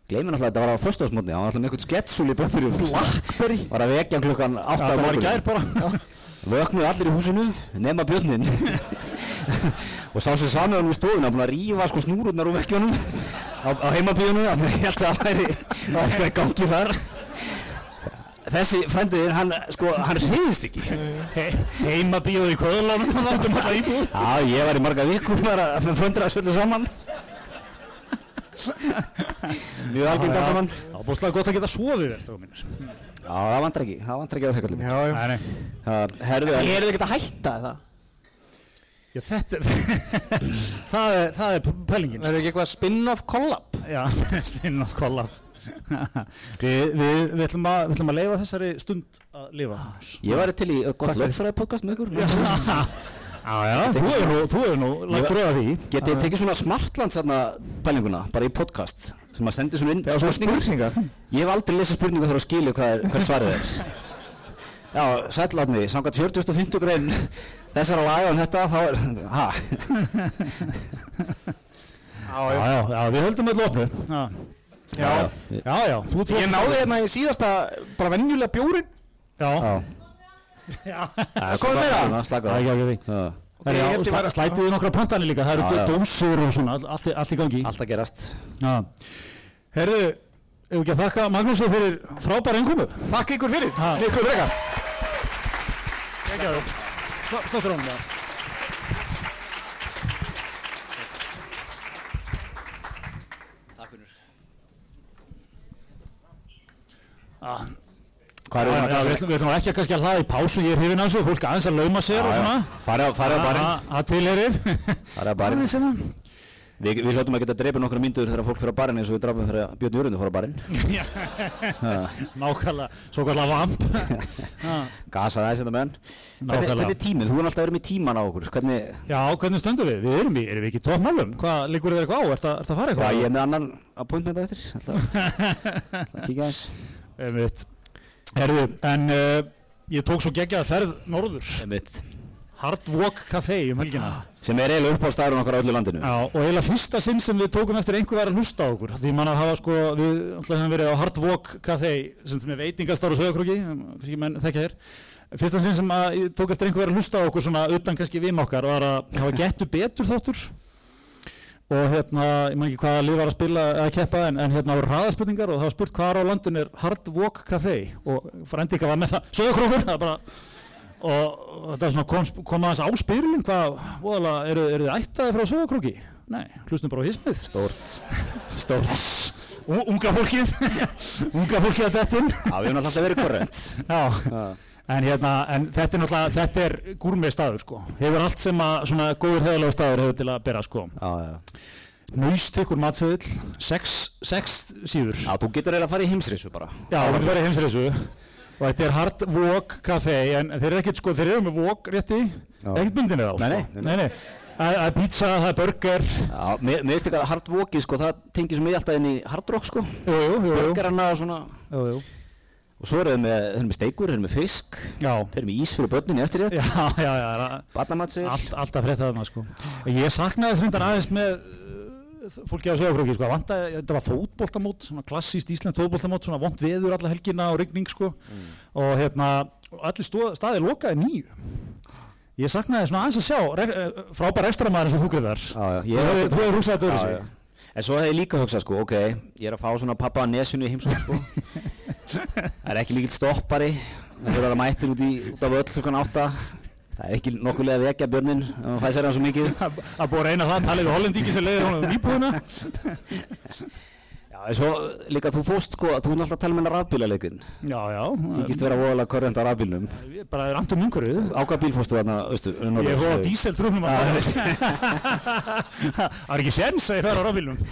Gleymir náttúrulega að þetta var á föstudagmótni það var náttúrulega með eitthvað sketsúl í Blackberry. Var að vekja klukkan 8 Það var í gær bara Vöknuðu allir í húsinu, nema björnin og sá sem sami hann úr stofuna, búin að rífa sko snúrurnar úr vekkjónum á, á heimabíðinu, þannig að ég held að það væri eitthvað í gangi þar. Þessi frendiðin, hann, sko, hann reyðist ekki. He Heima bíóð í köðlánum Það áttum alltaf íbúð Já, ég var í marga vikur þar að föndra að svöldu saman. Mjög algengt allt saman. Það var búinlega gott að geta sofið þér, stakka mínir Já, það vantar ekki, það vantar ekki að það fekallum. já, já Herðu, en er þið ekkert að hætta það? Já, þetta er, það er, það er pælingin. Verður ekki eitthvað spin-off collab? Já, spinn-off collab. við, við, við, ætlum að, við ætlum að leifa þessari stund að lifa. Ég væri til í gott lögfræði podcast með ykkur Já, já, þú hefur nú, þú hefur nú lagt röða því. Getið þið tekið svona smartland pælinguna, bara í podcast sem að sendi svona inn Já, svona spurningar. Ég hef aldrei lesað spurningu þar að skilja hvað er, hvert svarið er. Já, sætlaðni, samkvæmt 4050 grein þessara laga um þetta, þá er, ha? Já, já, já, við höldum öll opnu. Já, Já. já, já, Ég náði hérna í síðasta bara venjulega bjórin. Já, Já, með það. Slaka já, já, já, já. Já, Það ég er held ég já, væri- slætið í nokkra pantanir líka, það eru dósir og svona, allt, allt í gangi. Allt að gerast Já. Herðu, ef ekki að þakka Magnúsi fyrir frábæra einkomu. Takk ykkur fyrir. Ha. Miklu frekar. Ekki Sláttur honum það. Takk fyrir Ah, Hvað Já, er já, við ætlum, við ekki að að hlaða í pásu, ég er hrifin af þessu, fólk aðeins að lauma sér og svona. Farið á barinn. Það tilherir. Farið á barinn. Við, við hljóttum að geta dreipið nokkra myndur þegar fólk fyrir á barinn eins og við drafum þegar Björn Jörgundur fór á barinn. Nákvæmlega, svo kallar vamp. Gasaði aðeins þetta með hann Hvernig, er tíminn? Þú er alltaf verið með tíman á okkur. Hvernig, Já, hvernig stöndum við? Við erum, í, erum við ekki í toppmálum? Hvað, liggur þér eitthvað á? Ert að, ert að fara já Herðu, en uh, ég tók svo geggjað ferð norður. Hard Walk Café um helgina. Sem er eiginlega uppáhaldstæðurinn okkar á öllu landinu Já, og eiginlega fyrsta sinn sem við tókum eftir einhver væri að hlusta á okkur. Því mann að hafa sko, við ætlaðum höfum verið á Hard Walk Café, sem er veitingastar og sögurkróki, kannski menn þekkja þér. Fyrsta sinn sem að tók eftir einhver væri að hlusta á okkur svona utan kannski vinn okkar var að hafa getur betur þáttur. Og hérna, ég maður ekki hvaða lið var að spila eða keppa en, en hérna voru hraðaspurningar og það var spurt hvar á landinu er Hard Walk Café og Frendika var með það, sögurkrókur, það er bara og þetta svona kom, kom aðeins á spyrling hvað, voðalega, eru, eru þið ættaði frá sögurkróki? Nei, hlustum bara á hismið yes. U- unga fólkið. Unga fólkið að þetta inn. Já, við erum alltaf verið korrent. Já, en hérna en þetta er náttúrulega, þetta er gúrmið staður sko, hefur allt sem að svona góður heðalegu staður hefur til að bera sko. Já, já. Naustykkur matseðill, sex, sex síður. Já, þú getur eiginlega að fara í heimsreisu bara. Já, það verður heimsreisu. Og þetta er Hard Walk Café en þeir eru ekkert sko, þeir eru með walk rétti ekkert myndinni þá Nei, sko. nei, nei. nei, Það er pizza, það er burger. Já, mér mér finnst líka að hard walkið sko, það tengir svo mikið alltaf inn í hard rock sko. Jú, jú, jú, Burgerana og svona. Jú, jú. Og svo eru þeir með, steikur, þeir eru með fisk Já, Þeir eru með ís fyrir börnin í eftir rétt já, já, já, það Barnamatsir allt, alltaf frétta þarna sko. Ég saknaði þess reyndar aðeins með uh, fólki á sögurkróki sko. Vandaði, þetta var fótboltamót, svona klassíst íslensk fótboltamót, svona vond veður alla helgina og rigning sko. og hérna, allir stóð, staði lokaði nýju. Ég saknaði svona aðeins að sjá re, uh, frábær ekstramæður eins og þú greiðar. Þú hefur- hefur húsað þetta öðru sig. En svo hef ég líka hugsað sko, ok, ég er að fá svona pappa að nesunu í heimsókn sko Það er ekki mikill stoppari Það þurfa að vera mættir út, í, út af öll klukkan átta Það er ekki nokkulega að vekja björnin ef maður fæsir hann svo mikið Að að búið að reyna það, talið við hollendíki sem leiðir honum nýbúðina. Já, en svo líka þú fóst sko, þú er alltaf að tala með hennar rafbílaleikin Já, já. Þykist vera voðalega korrent á rafbílnum bara er andum umhverfið. Á hvað bíl fórstu þarna, austu, Ég fór á díseltrúnum að Það er ekki sens að ég fer á rafbílnum.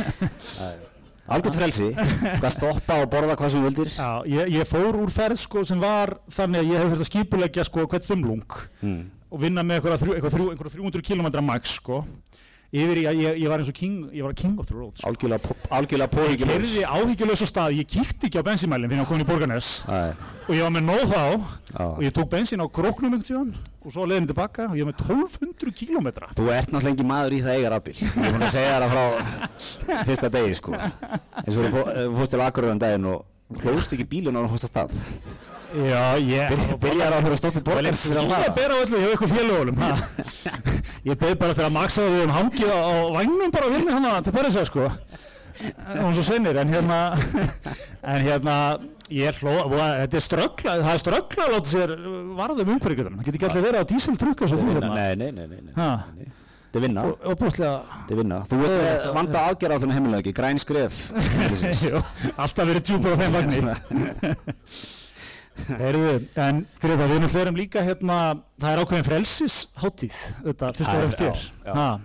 Algjört frelsi, hvað stoppa og borða hvað sem þú vildir. Já, ég, ég fór úr ferð sko sem var þannig að ég hef þurft að skipuleggja sko hvert þumlung mm. og vinna með einhverja, þrjú, einhverja, þrjú, einhverja 300 km max sko. Yfir í að ég, ég var eins og king, ég var king of the road sko. Algjörlega, pó- algjörlega Ég kerði áhyggjulegs á stað, ég kíkti ekki á bensínmælinn fyrir að koma í Borgarnes. Og ég var með nóð þá Já. og ég tók bensín á gróknum einhvern tíðan og svo leiðin tilbaka og ég var með 1200 km Þú ert náttúrulega ekki maður í það eiga rafbíl. Ég er búin að segja það frá fyrsta degi sko. Eins og þú fó- eh, til Akureyri um daginn og hlóst ekki bílun á hann fórst að stað. Já, ég Byrj- Byrjar á stoppa í borgar Ég er bera á öllu hjá ykkur félögunum. Ha. Ég beð bara fyrir að maksa að við höfum hangið á, vagnum bara að vinna hann til Parísa sko. Hún svo sennir en hérna en hérna ég hló þetta er ströggla það er ströggla að láta sér varðum umhverjum það geti ekki allir verið á díseltrukk og svo þú hérna? Nei, nei, nei, nei, nei. Ha. Þetta er vinna, og, og bústlega þetta er vinna. Þú ert með vanda aðgerða á þennan heimilega ekki, græn skref. Jú, alltaf verið djúpur á þeim vagni. Heyrðu, en Greta, við náttúrulega erum líka hérna það er ákveðin frelsisháttíð þetta fyrst og er- fremst þér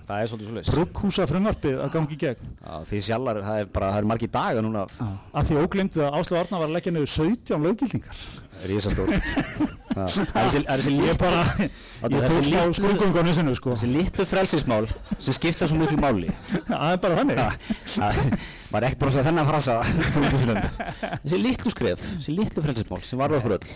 það er svolítið svolítið brugghúsa frumvarpið að gangi í gegn. Því sjallar, það er bara, það er margir dagar núna. Af því óglemt að Áslu Arna var að leggja niður 17 löggildingar. Rísastórt Það er þessi- er litlu- er þessi sko. Þessi litlu frelsismál sem skipta svo miklu máli. Það er bara þannig. Það var ekki bara að þennan frasa Þessi litlu skref, þessi litlu frelsismál sem var okkur öll.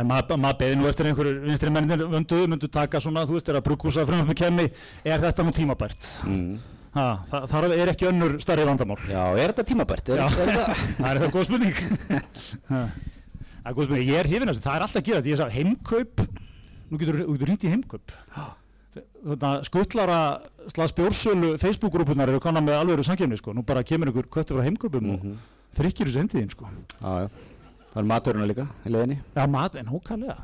En maður mað beði nú eftir einhverju vinstri mennir vönduðu, myndu taka svona, þú veist, þegar brugghúsa frumvarpið kemni, er þetta nú tímabært? mm. Ha, það, það er ekki önnur starri vandamál. Já, er þetta tímabært? Er, er þetta... það er það góð spurning það er góð spurning, ég er af þessu það er alltaf að gera þetta, ég sagði heimkaup nú getur þú ringt í heimkaup skuttlara slags bjórsölu Facebook-grúpunar eru konar með alveg samkjöfni sko. nú bara kemur einhver köttur frá heimkaupum Mhm. og þrykkir þessu endiðin sko. Já Það er maturina líka í leiðinni já, mat, en hókallega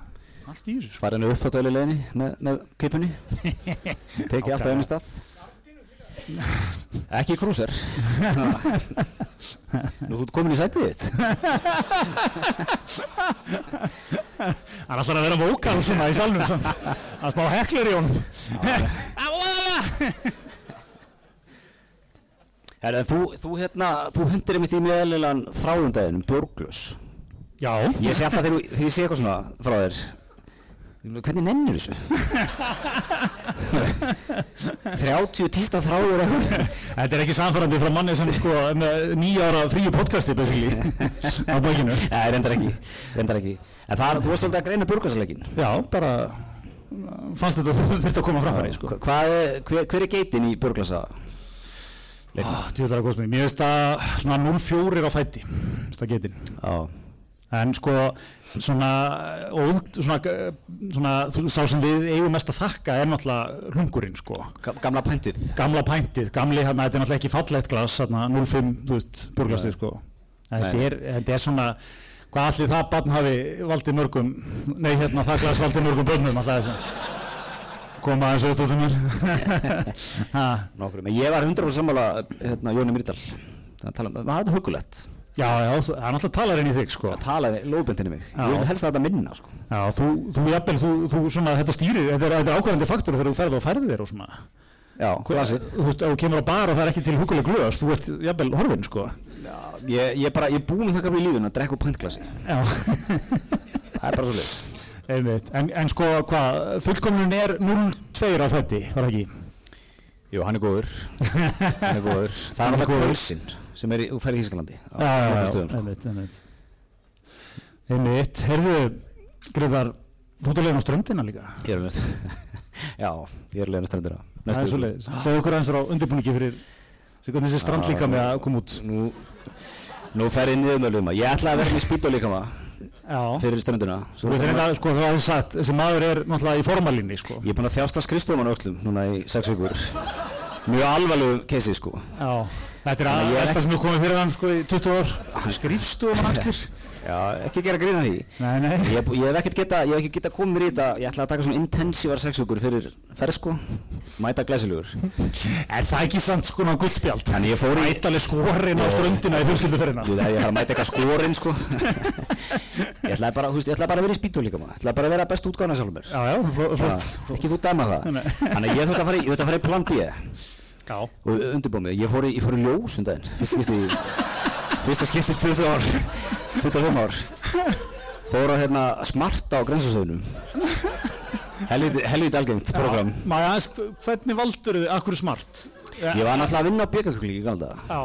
allt í þessu. Sko. Svarinu upptáttaðli leiðinni með, með kipunni? Tekið alltaf einu stað? Ekki krúser. Nú þú ert komin í sætið þitt. Það er alltaf að vera vókal svona í salnum það er smá heklar í honum. Herra, þú, þú, hérna, þú hundir einmitt í mjög eðlilegan þráðundæðinum, bjórglös já, Ég sé alltaf þegar ég sé eitthvað svona frá þér Hvernig nennir þessu? 30 tísta þráður þetta er ekki samfærandi frá manni sem sko er með nýjára fríu podcasti basically á bókinu Nei, reyndar ekki, reyndar ekki En það, þú varst svolítið að greina bjórglasleikin já, bara fannst þetta þurfti að koma framfæri sko. Er, hver, hver er geitin í bjórglasa? Ah, er það. Mér það svona 0-4 á fæti, finnst það getinn. Já, En sko, svona, old, svona, svona, sá sem við eigum mest að þakka er náttúrulega hlungurinn, sko. ga- gamla pæntið. Gamla pæntið, gamli, hérna, þetta er náttúrulega ekki fallegt glas, hérna, 0,5, þú veist, björglasið, sko. Þetta er, þetta er svona, hvað allir það barn hafi valdið mörgum, nei, hérna, það glas valdið mörgum börnum, alltaf þess koma aðeins út út um mér. En ég var 100% sammála hérna, Jóni Myrdal. Það hafði þetta hugulegt Já, já, það er náttúrulega talarinn í þig, sko. Það talaði lóðbendinni mig Já. Ég vil helst að þetta minna sko. Já, þú, þú jafnvel, þú, þú svona, þetta stýrir, þetta er, þetta er ákvæðandi faktor þegar þú ferð og færði þér og svona. Já, glasið Þú veist, ef þú kemur á bar og það er ekki til huguleg glöðast, þú ert jafnvel horfinn, sko. Ég, ég, bara, ég búin það gamla í lífun að drekka úr pæntglasi Já, Það er bara svo leis einmitt. En, en sko, hvað, fullkomnun er 0-2 á fætti, var það ekki? Jú, hann er góður Hann er góður Það sem er í, þú ferð í Þískalandi á já, stöðum, sko. einmitt, einmitt. Heyrðu, Greðar, þú ert að leiðin á ströndina líka. Ég er alveg Já, ég er að strandina Það er svo leið. Segðu okkur aðeins frá undirbúningi fyrir, hvernig þessi strand líka með að koma út. Nú, nú fer ég niður með luma Ég ætlaði að vera með spýt og líka maður Já. fyrir veit þetta, sko, það er sagt, þessi maður er náttúrulega í formalínni, sko. Ég er búin að þjásta skrifstofan á öllum núna í sex vikur Mjög alvarlegu keisi sko þetta er að að er besta sem er komið fyrir hann sko í 20 ár. Skrifstofan axlir. Já, ekki gera grína því. Nei, nei. Ég, ég hef ekkert geta, ég hef ekki geta komið í þetta. Ég ætla að taka svona intensívar sex vikur fyrir þær sko. Mæta glæsilegur. Er það ekki samt sko náðu guldspjald? Þannig ég fór í Ættaleg skorin á ströndina í fjölskylduferðina það er ég að mæta eitthvað skorinn sko. Ég ætlaði bara, þú veist, ég ætlaði bara að vera í spýtu líka maður. Ég ætlaði bara að vera best útgáðan sjálfur mér. Já, já, flott, Ekki þú dæma það. Þannig að að ég þurfti að fara í plan B Já, og undirbúið mig, ég fór í, ég fór í ljós um fyrsta skipti í, fyrsta skipti í 20 ár, 25 ár, fór að hérna smarta á grensasöðunum, helviti, helviti algengt program. maður aðeins, hvernig valdur þið, akkur smart? Ég var náttúrulega að vinna á byggarkjökli í. Já.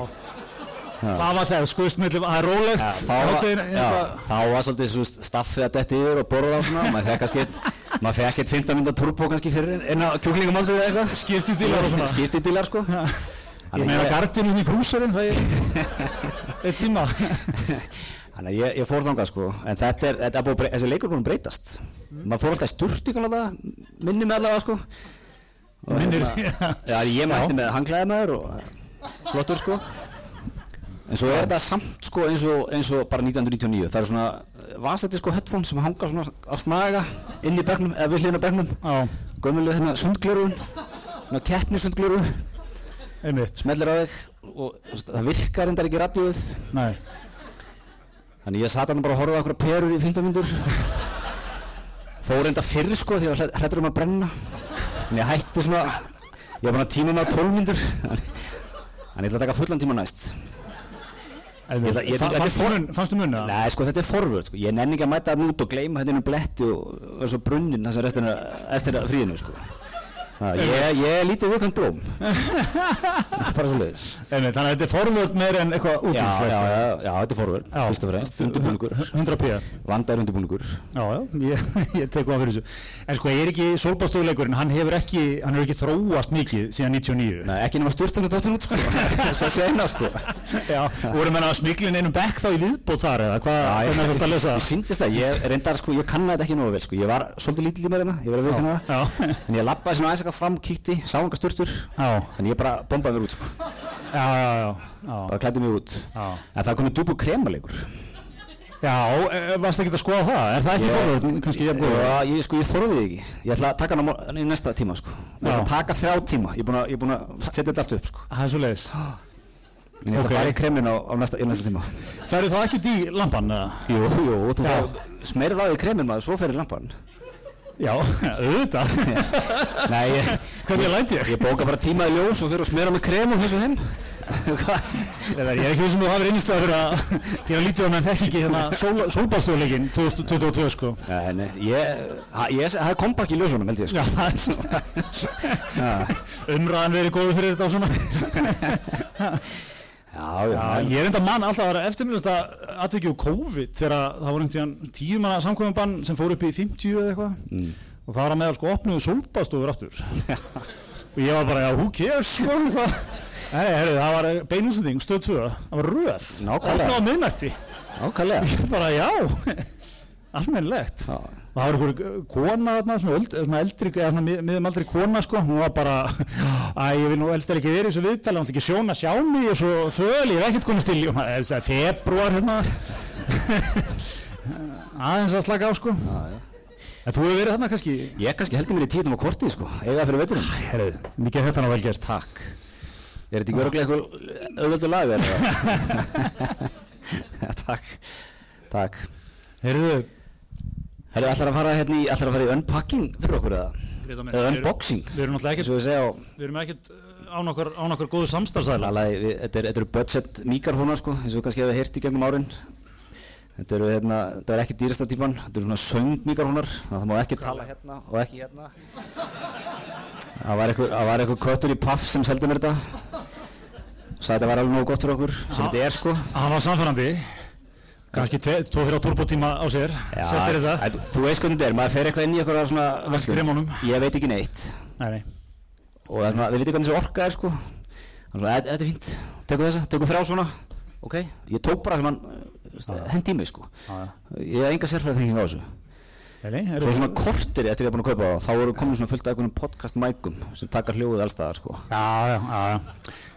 Hvað var það, skoðist með, það er rólegt. Já, þá, var, hádeginu, já, þá var svolítið svo staffið að detti yfir og borða á svona, maður fekk kannski, maður fekk eitt 15 minúta turbo kannski fyrir eina kjúklingumaldið eða eitthvað. Skiptidílar og svona. Skiptidílar sko. Ég meina gardinu í krúsarinn, það er eitt tíma Þannig að ég, ég fór þangað sko, en þetta er, þetta er búið, að þessi leikur er búin að breytast. Maður fór alltaf í sturti kannan það, minni með allavega sko. Og Minnir, hérna, Já, ég mætti með hanglaði maður og flottur sko. En svo er þetta samt sko eins og, eins og bara 1999, það er svona vasætti sko headphone sem hanga svona á snaga inn í bekknum, eða við hlýðin á bekknum. Já, Gömulegu hérna sundglurun, svona keppnisundglurun, einmitt. Smellir á þig og það virkar endar ekki radíuð. Nei, Þannig ég satt hann bara að horfa okkur perur í 15 minnur fór enda fyrr sko því að hrættur um að brenna. En ég hætti svona ég var að tíma með 12 myndur en ég ætla að taka fullan tíma næst Ég, ætla- ég- þetta er fannstu for- mun, fannstu mun eða? Nei sko þetta er forvörð sko ég nenni ekki að mæta það út og gleyma inn um bletti og, og brunnin það sem restin er eftir fríinu sko ég, ég er lítið viðkvæmt blóm. Bara svo leiðis Þannig að þetta er forvörd meir en eitthvað já, útlýslegt já, já, já, þetta er forvörð Já. fyrst og fremst, undirbúningur. 100 p vandar undirbúningur. Já, já, ég, ég tek hvað fyrir þessu. En sko, er ekki sólbástofuleikurinn, hann hefur ekki hann hefur ekki þróast mikið síðan 99 Nei, ekki nema sturtan og dottin út sko. Þetta er sena sko. Já, voru menna að smiklin einum bekk þá í viðbót þar eða hvað, hvernig er að Ég það, í mér að það eitthvað fram, kíkti, sá enga sturtur. Já, En ég bara bombaði mér út sko, já, já, já, já. bara klæddi mig út. En það komið djúbu kremaleikur. Já, e, varst ekki að skoða það? Er það ekki forvörð, kannski ég góð? Já, ég sko, ég þorði því ekki. Ég ætla að taka hann í næsta tíma sko. Ég ætla að taka þrjá tíma, ég er búin að, að setja þetta allt upp sko. Það er svo leiðis. Ég ætla að fara í kremin á, á næsta, í næsta tíma. Færðu þá ekki í lampan? Jú, jú, þú Já. fá smerð á því kremin maður, svo fer í lampan Já, auðvitað. Nei, ég, Hvernig læti ég? Ég bóka bara tíma í ljós og fyrir að smera með krem og þessu? Eða, ég er ekki vissum að þú hafið einnigstað fyrir að ég er lítið á meðan þekk ekki hérna sól, sólbástofuleikin 2022 sko. Nei, það er kompakk í ljósunum held ég sko Já, það er svo. Umræðan verið góður fyrir þetta og svona. Já, já, Já, ég er enda mann alltaf að vera eftirminnast að úr COVID þegar það voru einhvern tíðan tíu manna samkominbann sem fór upp í 50 eða eitthvað. Mm. og það var að meðal sko opnuðu sólbástofur aftur. Og ég var bara, já, who cares. Nei, herri, það var beinúsending, stöð 2, það var röð. Nákvæmlega. opnað á miðnætti. Ákvæmlega ég bara, já, almennilegt. Já. Það var einhver kona þarna, svona, öld, svona eldri, eða svona mið, miðum aldrei kona sko, hún var bara að ég vil nú elst ekki verið í þessu viðtali, hann ætla ekki að sjóna sjá mig og svo föl, ég hef ekkert komið stil og það er februar hérna. Aðeins að slaka á sko. En þú hefur verið þarna kannski? Ég kannski heldur mér í tíðnum á kortið sko. Eiga fyrir herrið, mikið þetta ná vel gert. Takk. Er þetta ekki öruglega eitthvað auðvöldu lag eða? Takk. Takk. Heyrðu, Herru, ætlar að fara hérna í, ætlar að fara í unpacking fyrir okkur eða? Eða unboxing við erum náttúrulega Eins ekkert við segja á við erum ekkert uh, án okkar, án okkar góðu samstarfsæla þetta, er, þetta eru budget mikrofónar sko, eins og kannski hefur heyrt í gegnum árin. Þetta eru hérna, þetta er ekki dýrasta típan, þetta eru svona söngmikrofónar, það má ekki tala hérna og ekki hérna. Það var einhver, það var einhver köttur í Puff sem seldi mér þetta. Sæði þetta var alveg nógu gott fyrir okkur, sem þetta er sko. hann var samfærandi kannski 2-3 turbotíma á sér sett fyrir það en þú veist hvernig þetta er, maður fer eitthvað inn í eitthvað svona. Kremunum. Ég veit ekki neitt nei, nei. og það er svona, við veitum hvernig þessi orka er sko. Er svona, "Þetta- er fínt, tekur þessa, tekur þrjá svona, ok. Ég tók bara sem hann hendi í mig sko. Ég hef enga sérfræðið á þessu. Nei, Svo eru- svona kortir eftir ég hef búin að kaupa það, þá voru komin svona fullt af einhvern podcast mækum sem taka hljóðið allstaðar sko. Já, já, já, já.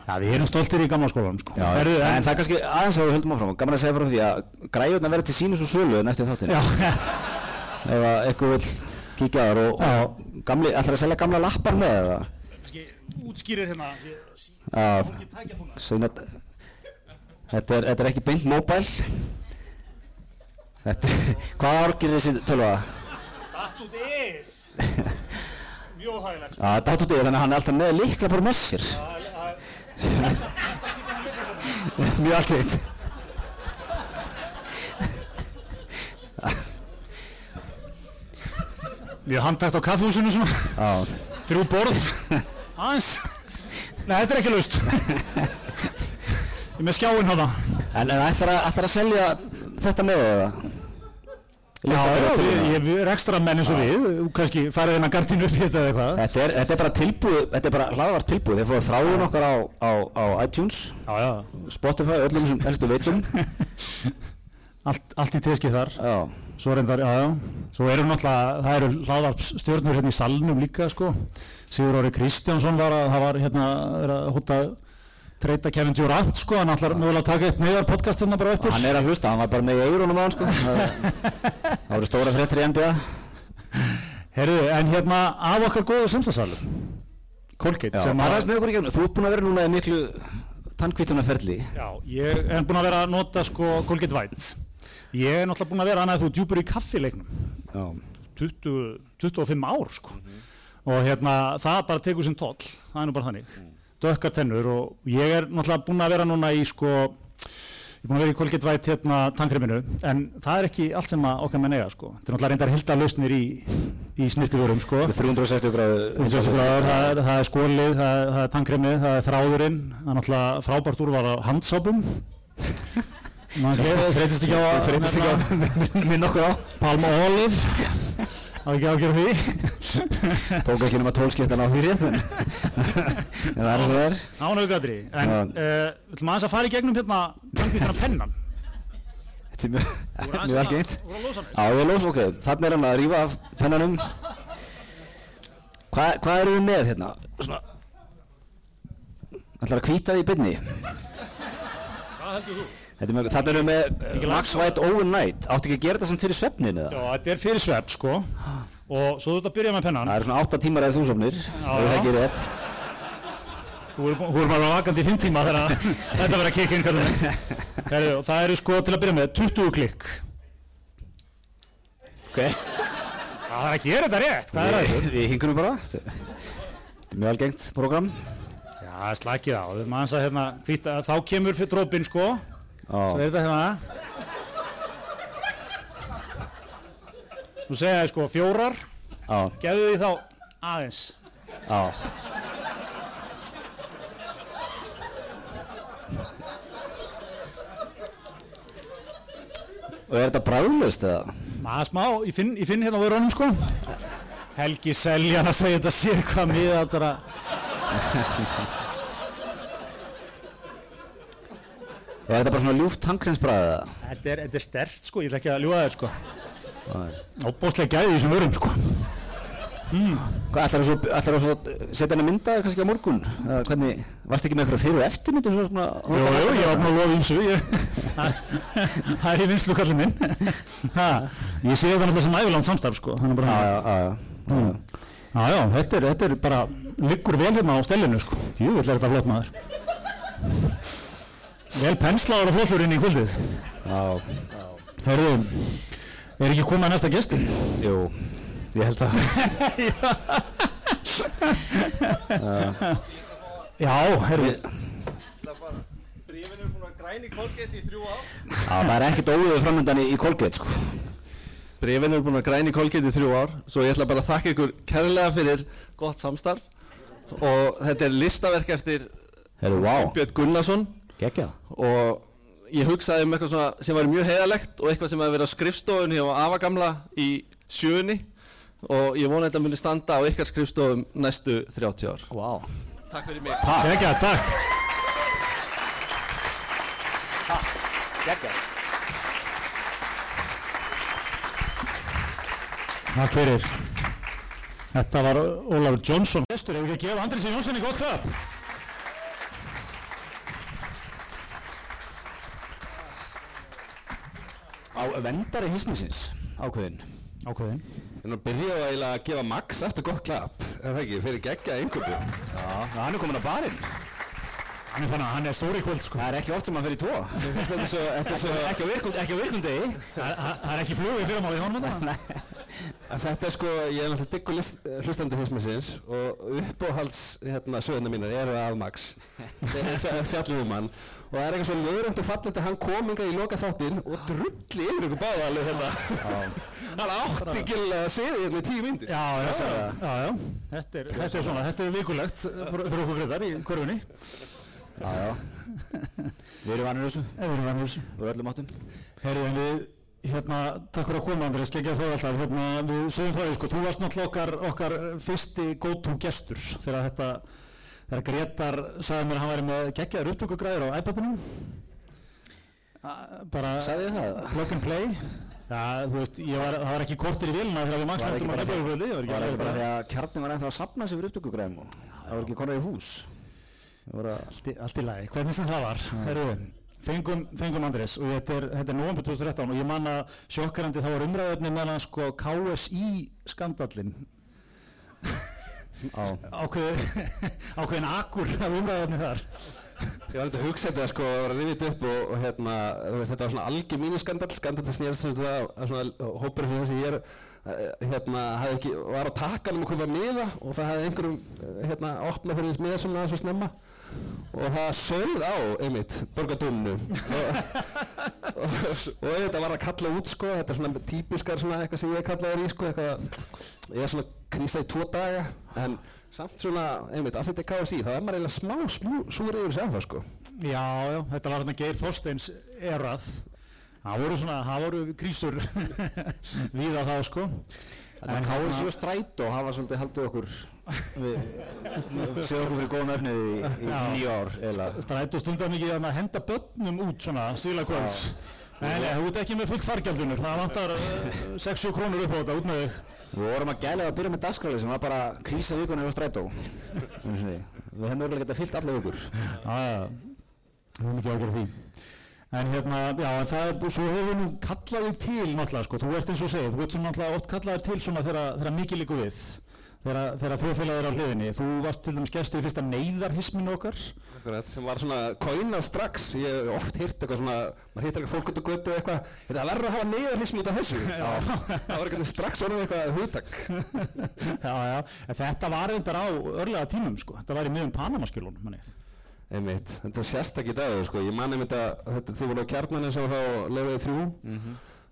Já, við erum stoltir í gamla skólanum, sko. Já, Herðu, en það er kannski aðeins að við höldum áfram. Gaman að segja frá því að græjurna verða til sínus og sölu en eftir þáttinu. Já, Ef að eitthvað vil kíkja þar og, og gamli, ætlar að selja gamla lappar með það. kannski útskýrir hérna. Já, þetta, er, þetta er ekki beint mobile. Þetta, hvaða orgir er þessi tölva? Datt út eð. Mjög hægilegt. Já, datt út í þannig að hann er alltaf með líkla bara með sér. Mjög allt veit. Mjög handtakt á kaffehúsinu svona. Já, Þrjú borð. Aðeins. Nei, þetta er ekki laust. Ég með skjáinn hátta. en, en ætlar, að, ætlar að selja þetta með það? Já, ég, er ekstra menn eins og við. Kannski farið inn að gardínu upp í þetta eða eitthvað. Þetta er, þetta er bara tilbúið, þetta er bara hlaðvart tilbúið. Þeir fóðu þráðun okkar á, á, á iTunes, Já, já. Spotify, öllum sem helstu veitum. Allt, allt í teski þar. Já, Svo reyndar, já, já. Svo eru náttúrulega, það eru hlaðvarpsstjörnur hérna í salnum líka, sko. Sigur Óri Kristjánsson var að, það var hérna, er að hóta treyta Kevin Durant, sko. Hann ætlar mögulega að taka eitt neðar podcast hérna bara eftir. hann er að hlusta, hann var bara með í eirunum á hann sko. Það það voru stóra fréttir í NBA. Herðu, en hérna af okkar góðu samstagssalum. Colgate, Já, sem fara aðeins með okkur í gegnum. Þú ert búinn að vera núna í miklu tannkvítunarferli. Já, ég er búinn að vera að nota, sko, Colgate White. Ég er náttúrulega búinn að vera annað þú djúpur í kaffileiknum. Já. 20, 25 ár sko. og hérna það bara tekur sinn toll, það er nú bara þannig dökkar tennur og ég er náttúrulega búinn að vera núna í sko ég er búinn að vera í Colgate White hérna tankreminu en það er ekki allt sem að okkar menn eiga sko. Þetta er náttúrulega reyndar hilda lausnir í, í snirtivörum sko. 360 gráðu 360 gráður, það það er skólið, það það er tankremið, það er þráðurinn, það er náttúrulega frábært úrvar á handsápum. Það? Þreytist ekki á ekki á minn okkur á. Palma Olive, á ekki ágjör því. Tók ekki nema tólskiptan á því rétt En það er það er Án auðgatri, en við ætlum aðeins að fara í gegnum hérna tankvítina pennan. Þetta er mjög mjög algengt Þú voru að losa mig. Já, ég lós, ok, þannig er hann að rífa af pennanum Hvað hva eru við með hérna? Svona Ætlar að hvíta því í byrni Hvað heldur þú? Erum við með uh, Max White Overnight. Áttu ekki að gera þetta samt fyrir svefnin eða? Já, þetta er fyrir svepp sko. Og svo þú ert að byrja með pennan. Það eru svona 8 tímar eða þú sofnir Ef það já. ekki er rétt Þú er, er bara vakandi í 5 tíma þegar þetta verður að kikka inn það eru sko til að byrja með 20 klikk. Ok. Það er að gera þetta rétt, hvað er það? Við, hingurum bara. Þetta er mjög algengt program. Já, slakið á, hérna þá kemur fyrir drópin sko Er þetta hérna? Þú segja þið sko fjórar, já, gefðu því þá aðeins. Já. Og er þetta bræðlust eða? Maður smá, ég finn, ég finn hérna á vörunum sko. Helgi Seljan að segja þetta sé hvað miða þetta Og er þetta bara svona ljúft tankrensbræð eða? Þetta er, þetta er stert sko, ég ætla ekki að ljúga þér sko Nei. Óbóðslega gæði í þessum vörum sko Hvað, ætlar þú að setja henni mynda kannski á morgun? Eða hvernig, varst ekki með eitthvað fyrir og eftirmyndum svona svona? Jú, jú, ég var búin að lofa ímsu ég- Það er í vinslu kallið minn ha, Ég sé það náttúrulega sem æviland samstarf sko Þannig bara Já, já, já, já. Já, já, þetta er, þetta bara, liggur vel hérna á stellinu, sko. Jú, vil er þetta flott maður. Vel penslaður og flottur inn í kvöldið. Já, Herðu, er ekki komað næsta gestur? jú, ég held að Já, herðu, Brífin er búin að græni kolgeti í þrjú ár. Já, það er ekkert óviðu framöndan í, í Colgate, sko. Brefin er búin að græni kolgeti í þrjú ár svo ég ætla bara að þakka ykkur kærlega fyrir gott samstarf og þetta er listaverk eftir Herru, Björn Gunnarsson geggja. og ég hugsaði um eitthvað svona sem var mjög heiðalegt og eitthvað sem hefði verið á skrifstofunni og afa gamla í sjöunni og ég vona að þetta muni standa á ykkar skrifstofum næstu 30 ár. Vá. Takk fyrir mig. Gekja, takk. Geggja. Takk fyrir. Þetta var Ólafur Jónsson. Gestur, hefur ekki að gefa Andrisi Jónssoni gott klapp? Á vendari hismisins, ákveðin. Ákveðin. En að byrja á eiginlega að gefa Max eftir gott klapp, er það ekki, fyrir geggja einhverju. Já, hann er komin á barinn. Hann er fann að hann er stóri kvöld, sko. Það er ekki oft sem hann fer í tvo. Þetta er svo, þetta er svo, Ekki á virkund, ekki á virkundegi. Það það- það er ekki flug í fyrramálið honum þetta. að þetta er sko, ég er náttúrulega diggur hlustandi hismisins og uppáhalds hérna söguna mínar eru að Max. Fjallið um hann og það er eitthvað svo löðrönd og fallandi að hann kom inga í loka þáttinn og drulli yfir ykkur báða alveg hérna. hann átti gillega sviðið hérna í tíu myndir. Já, já, já, já, já. Þetta er, þetta er svona, þetta er vikulegt fyrir fyrir okkur greiðar í körfunni. Já, já. Við erum vanir þessu, við erum vanur þessu. úr öllum áttum. Herðu, en við, hérna, takk fyrir að koma, Andrés, geggja þau alltaf, hérna, við sögum því, sko, þú varst náttúrulega okkar, okkar fyrsti go-to gestur þegar þetta, þegar Gretar sagði mér að hann væri með geggjaður upptökugræður á iPadinum. A- Bara plug and play. Já, þú veist, var, það var ekki kortir í vilna þegar við maksnættum að bara því- hefða það var ekki bara því að kjarnin var ennþá að sapna sig fyrir upptökugræðum og það var ekki konar í hús. Allt í, lagi, hvernig sem það var Herru, fengum, fengum Andrés og þetta er, þetta er november 2013 og ég man að sjokkarandi þá var umræðöfni meðan sko KSI skandallin. Ákveðin akkur af umræðöfni þar. Ég var eitthvað að hugsa þetta sko, að vera rifið upp og, og hérna, veist, þetta var svona algjör míniskandall, skandall það snýrst sem þetta að svona hópur sem þessi ég er eh, hérna, hafði ekki, var á takkanum að koma miða og það hafði einhverjum eh, hérna, opnað fyrir miða sem það svo snemma og það sögð á einmitt borgadunnu og, og, og þetta var að kalla út sko, þetta er svona típiskar svona eitthvað sem ég kallaði í sko, eitthvað ég er svona krísa í tvo daga en samt svona, einmitt, af þetta KSI þá er maður eiginlega smá smú, súr yfir þessu ennþá sko. Já, já, þetta var hérna Geir Þorsteins erað. Það voru svona, það voru krísur víða þá sko. En KSI og Strætó hafa svolítið haldið okkur við, séð okkur fyrir góðan efnið í, í Já. nýju ár eða Strætó stundar mikið að henda börnum út svona síðla kvölds. Nei, þú ert ekki með fullt fargjaldunur, það vantar uh, 6-7 krónur upp á þetta, út með þig. Við vorum að gæla að byrja með dagskrálið sem var bara krísa vikunni á Einu sinni. Við hefum mögulega getað fyllt allar vikur. Já, við höfum ekki ágjörð því. En hérna, já, en það er, svo hefur við nú kallað þig til náttúrulega, sko, þú ert eins og segið, þú ert svona náttúrulega oft kallaðir til svona þegar mikið líku við, þegar, þjóðfélagið er á hliðinni. Þú varst til dæmis gestur í fyrsta neyðarhisminu okkar. Akkurat, sem var svona kóinað strax, ég hef oft hýrt eitthvað svona, maður hýttir eitthvað fólk út á götu eða eitthvað, þetta er verður að hafa neyðarlism út af þessu. það var eitthvað strax orðið eitthvað hugtak. já, já, en þetta var reyndar á örlega tímum, sko, þetta var í miðum Panamaskjölunum, manni. Einmitt, þetta er sérstakki dagur sko, ég man einmitt að þetta, þú voru á kjarnanum sem var þá leifið þrjú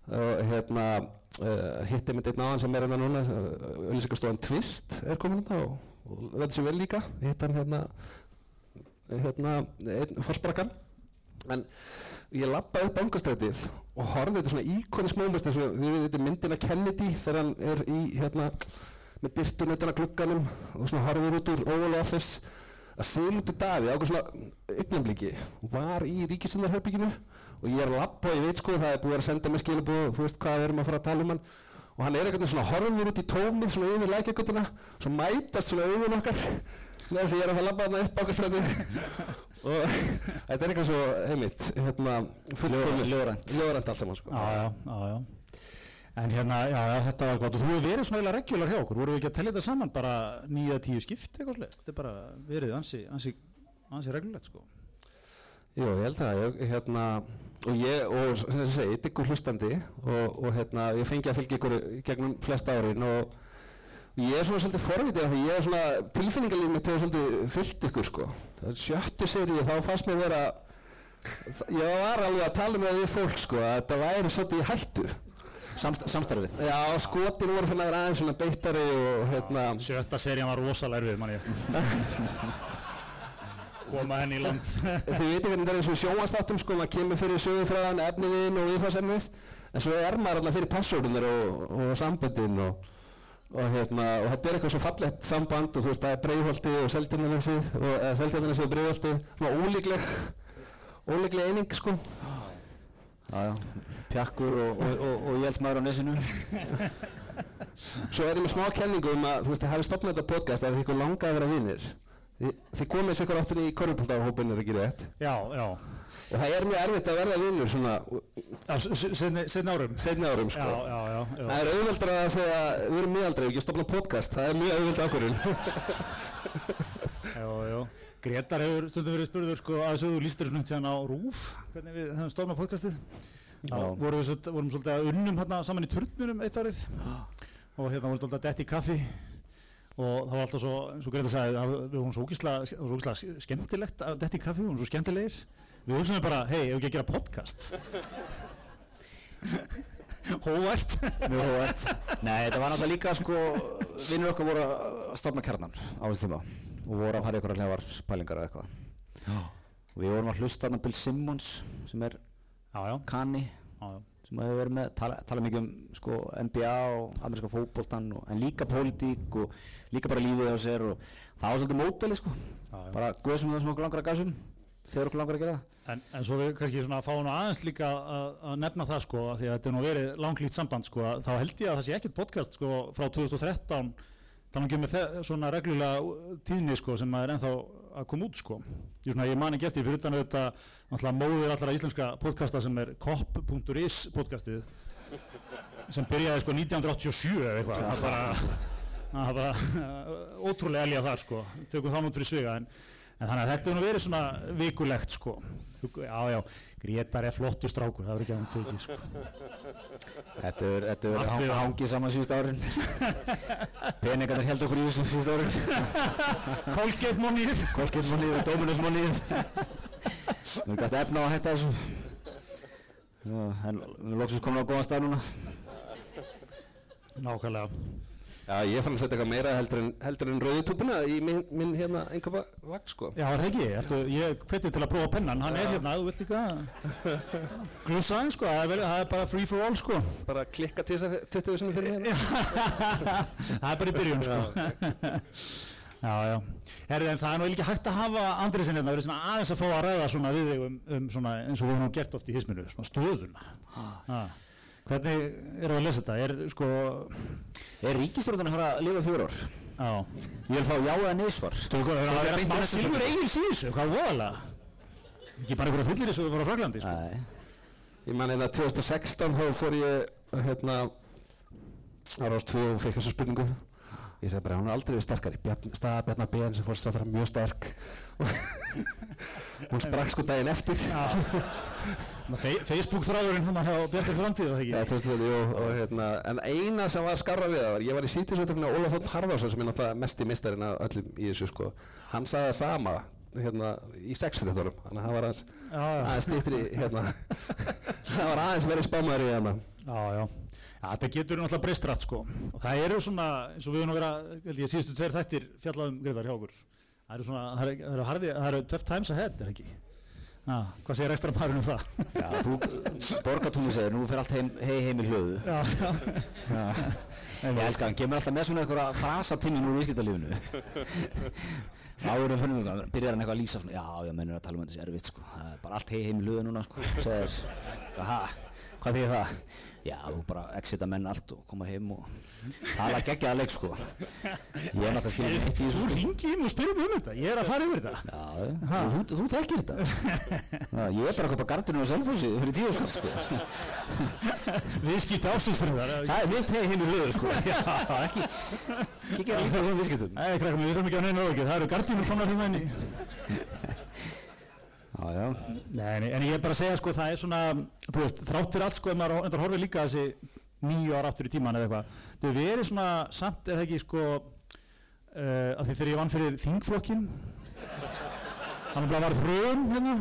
og hérna uh, hitt einmitt einn aðan sem er hérna núna, auðvitað Twist er komin þetta og, og verður sér vel líka, hitt hann hérna, hérna, einn forsprakkan, en ég lappaði upp angastrætið og horfði þetta svona íkonisk moment eins og þið veit þetta er myndina Kennedy þegar hann er í hérna með byrtun utan að glugganum og svona horfður út úr Oval Office. Að Sigmundur Davíð á einhver svona augnambliki var í ríkistundarherbygginu og ég er að lappa og ég veit sko það er búið að senda mér skilabóð þú veist hvað við erum að fara að tala um hann. Og hann er eitthvað svona horfður út í tómið svona yfir lækjagötuna svo mætast svona augun okkar með þess að ég er að fara að lappa þarna upp ákastrætið og þetta er eitthvað svo heimitt hérna fullkomið- Ljóðrænt. ljóðrænt allt saman sko. Já, já, já, já. En hérna, já, já, þetta var gott. Og þú hefur verið svona eiginlega regular hjá okkur, voru við ekki að tellja þetta saman bara nýja tíu skipt eitthvað sliðt, þetta er bara verið ansi, ansi, ansi regulært sko. Jú, ég held að ég, hérna, og ég, og sem ég segi, diggur hlustandi og, og hérna, ég fengi að fylgja ykkur í gegnum flest árin og ég er svona svolítið forvitið af því ég er svona, tilfinningalíf mitt hefur svolítið fyllt ykkur sko. Það er sjöttu serið, þá fannst mér vera, ég var alveg að tala með því fólk sko, að þetta væri svolítið í hættu. Samst, Samstarfið Já, skotin voru fyrir að vera aðeins svona beittari og hérna, Sjötta serían var rosalega erfið, mann ég. Koma henni í land. Þið veitir hvernig þetta er eins og sjónvastáttum sko, maður kemur fyrir sögufræðan, efniðinn og viðfarsefnið en svo er maður alltaf fyrir passórdunar og, og samböndin og, og, hérna, og þetta er eitthvað svo fallett samband og þú veist það er breiðholtið og seldjarnarnesið og eða seldjarnarnesið og breiðholtið svona ólíkleg ólíkleg eining sko. Já, já, pjakkur og, og, og, og jælsmaður á nesinu. Svo er ég með smá kenningu um að þú veist það hafi stopnað þetta podcast að þið ykkur langaði að vera vinnir þið, þið komið sér ykkur áttur í korrupultafhópin er ekki rétt Já, já. og það er mjög erfitt að verða vinnur setni árum. seinni árum sko Já, já, já. já. Það er auðveldra að segja, við erum miðaldra, ekki að stopna podcast, það er mjög auðveld ákvörðun. Gretar hefur stundum verið spurður sko að þessu þú lístir svona hérna á RÚF, hvernig við hefum stofnað podcastið. Já. Vorum við svolítið, að unnum hérna saman í turnunum eitt árið og hérna vorum svolítið að detti í kaffi og það var alltaf svo, Greta sagði, að við vorum svo svo ógislega skemmtilegt að detti í kaffi, við vorum svo skemmtilegir. Við hugsaum við bara, hei, ef við ekki að gera podcast. Hóvært. Mjög hóvært Nei, þetta var náttúrulega líka sko vinnur okkar voru að stofna kjarnan á þessu tíma og voru að fara ykkur að hlefar spælingar og eitthvað og við vorum að hlusta hann Bill Simmons sem er Já, já. kanni já. Sem hefur verið með, tala, tala mikið um sko, NBA og ameríska fótboltan og, en líka pólitík og líka bara lífið á sér og það var svolítið móteli sko Já, já. bara guðsum það sem okkur langar að gasum þegar okkur langar að gera það En, en svo við kannski svona fáum aðeins líka að, að nefna það sko að því að þetta er nú verið langlýtt samband sko þá held ég að það sé ekkert podcast sko frá 2013 þannig að þe- svona reglulega tíðni sko sem er ennþá að koma út sko. Ég, svona, ég man ekki eftir fyrir utan náttúrulega móðir allra íslenska podcasta sem er kop.is podcastið sem byrjaði sko 1987 eða eitthvað. Það bara, er bara ótrúlega elja þar sko. Tökum það nút fyrir sviga en, En þannig að þetta er verið svona vikulegt sko. Já, já, Gretar er flottu strákur, það verður ekki að hann tekið sko. Þetta er, er við hang, hangið saman síðust árin. Peningarnir held okkur í þessu síðust árin. Colgate moneyð. Kolkins monið og Dominus monið. Við gæst efna á að hætta þessu. Við erum loksins komin á góðan stað núna. Nákvæmlega. Já, ég fann að setja eitthvað meira heldur en, en rauðutúpuna í minn, minn hérna einhverfa vakt sko. Já, er það ekki, Ertu, ég hveti til að prófa pennan, hann er hérna, þú vilt líka glussa aðeins sko, það er, það er bara free for all sko. Bara klikka til þess að 20 sinni fyrir hérna. það er bara í byrjun sko. já, já. Herri, en það er nú ekki hægt að hafa Andriðsinn hérna, verið svona aðeins að fá að ræða svona við þig um, um svona eins og við höfum gert oft í hisminu, svona stöðuna. Ha. Hvernig er það að lesa þetta? Er sko, Er ríkistjórnarnir að fara að lifa fjór ár? já, Ég vil fá já eða neysvar. þú veist, það er að vera smá í silfur eigin síðusu, hvað voðalega? Ekki bara einhverja fyllir þessu að fara á Fraklandi, sko. Nei. Ég man hérna 2016 þá fór ég hérna ára ást 2 og fekk þessu spurningu. Ég segi bara, hún er aldrei verið sterkari. Bjarn, staða Bjarnar Ben sem fórst að fara mjög sterk. hún sprakk sko daginn eftir. Facebook þráðurinn hann hjá Bjartur Framtíð, það Já, ekki? 2020, jú, og hérna, en eina sem var skarra við það var, ég var í sítisveitumni á Ólaf Þótt Harðarsson sem er náttúrulega mest í mistarinn af öllum í þessu sko. Hann sagði það sama hérna í sexfriðunum, þannig að það var aðeins, aðeins stýttri, hérna, það var aðeins verið spámaður í hérna. Já, já. Þetta getur náttúrulega breyst rætt sko. Og það eru svona, eins og við höfum að vera, held ég, síðustu tveir þættir fjallaðum greiðar hjá okkur. Það eru svona, það eru, það eru, harði, það eru tough times ahead, er ekki? Já, hvað segir ekstra maðurinn um það? Já, þú, borgatúmi segir, nú fer allt heim, hei heim í hlöðu. Já, já. Ég elska, hann kemur alltaf með svona einhverja frasatinnin úr viðskiptalífinu. Áður en fyrir mig, byrjar hann eitthvað að lýsa svona, já, já, mennur að tala um þetta sé erfitt, sko. Það er bara allt hei heim í hlöðu núna, sko. Segir, aha, hvað þýðir það? Já, þú bara exita menn allt og koma heim og tala geggjaða leik, sko. Ég er náttúrulega í Þú sko. ringi inn og spyrir mig um þetta, ég er að fara yfir þetta. Já, þú, þú þekkir þetta. Já, ég er bara að köpa gardinu á Selfossi fyrir tíu sko. Viðskipti ásýsturinn þar. Það er mitt hei heim í hlöðu, sko. Já, ekki, ekki gera líka þeim viðskiptum. Nei, krakkar, við þurfum ekki að neina okkur, það eru gardínur komnar inn í. Já, já. Nei, en ég er bara að segja sko, það er svona, þú veist, þrátt fyrir allt sko, ef maður horfið líka þessi nýju ára aftur í tíman eða eitthvað, það er verið svona samt eða ekki sko, uh, af því þegar ég vann fyrir þingflokkin, hann er bara varð hröðum hérna,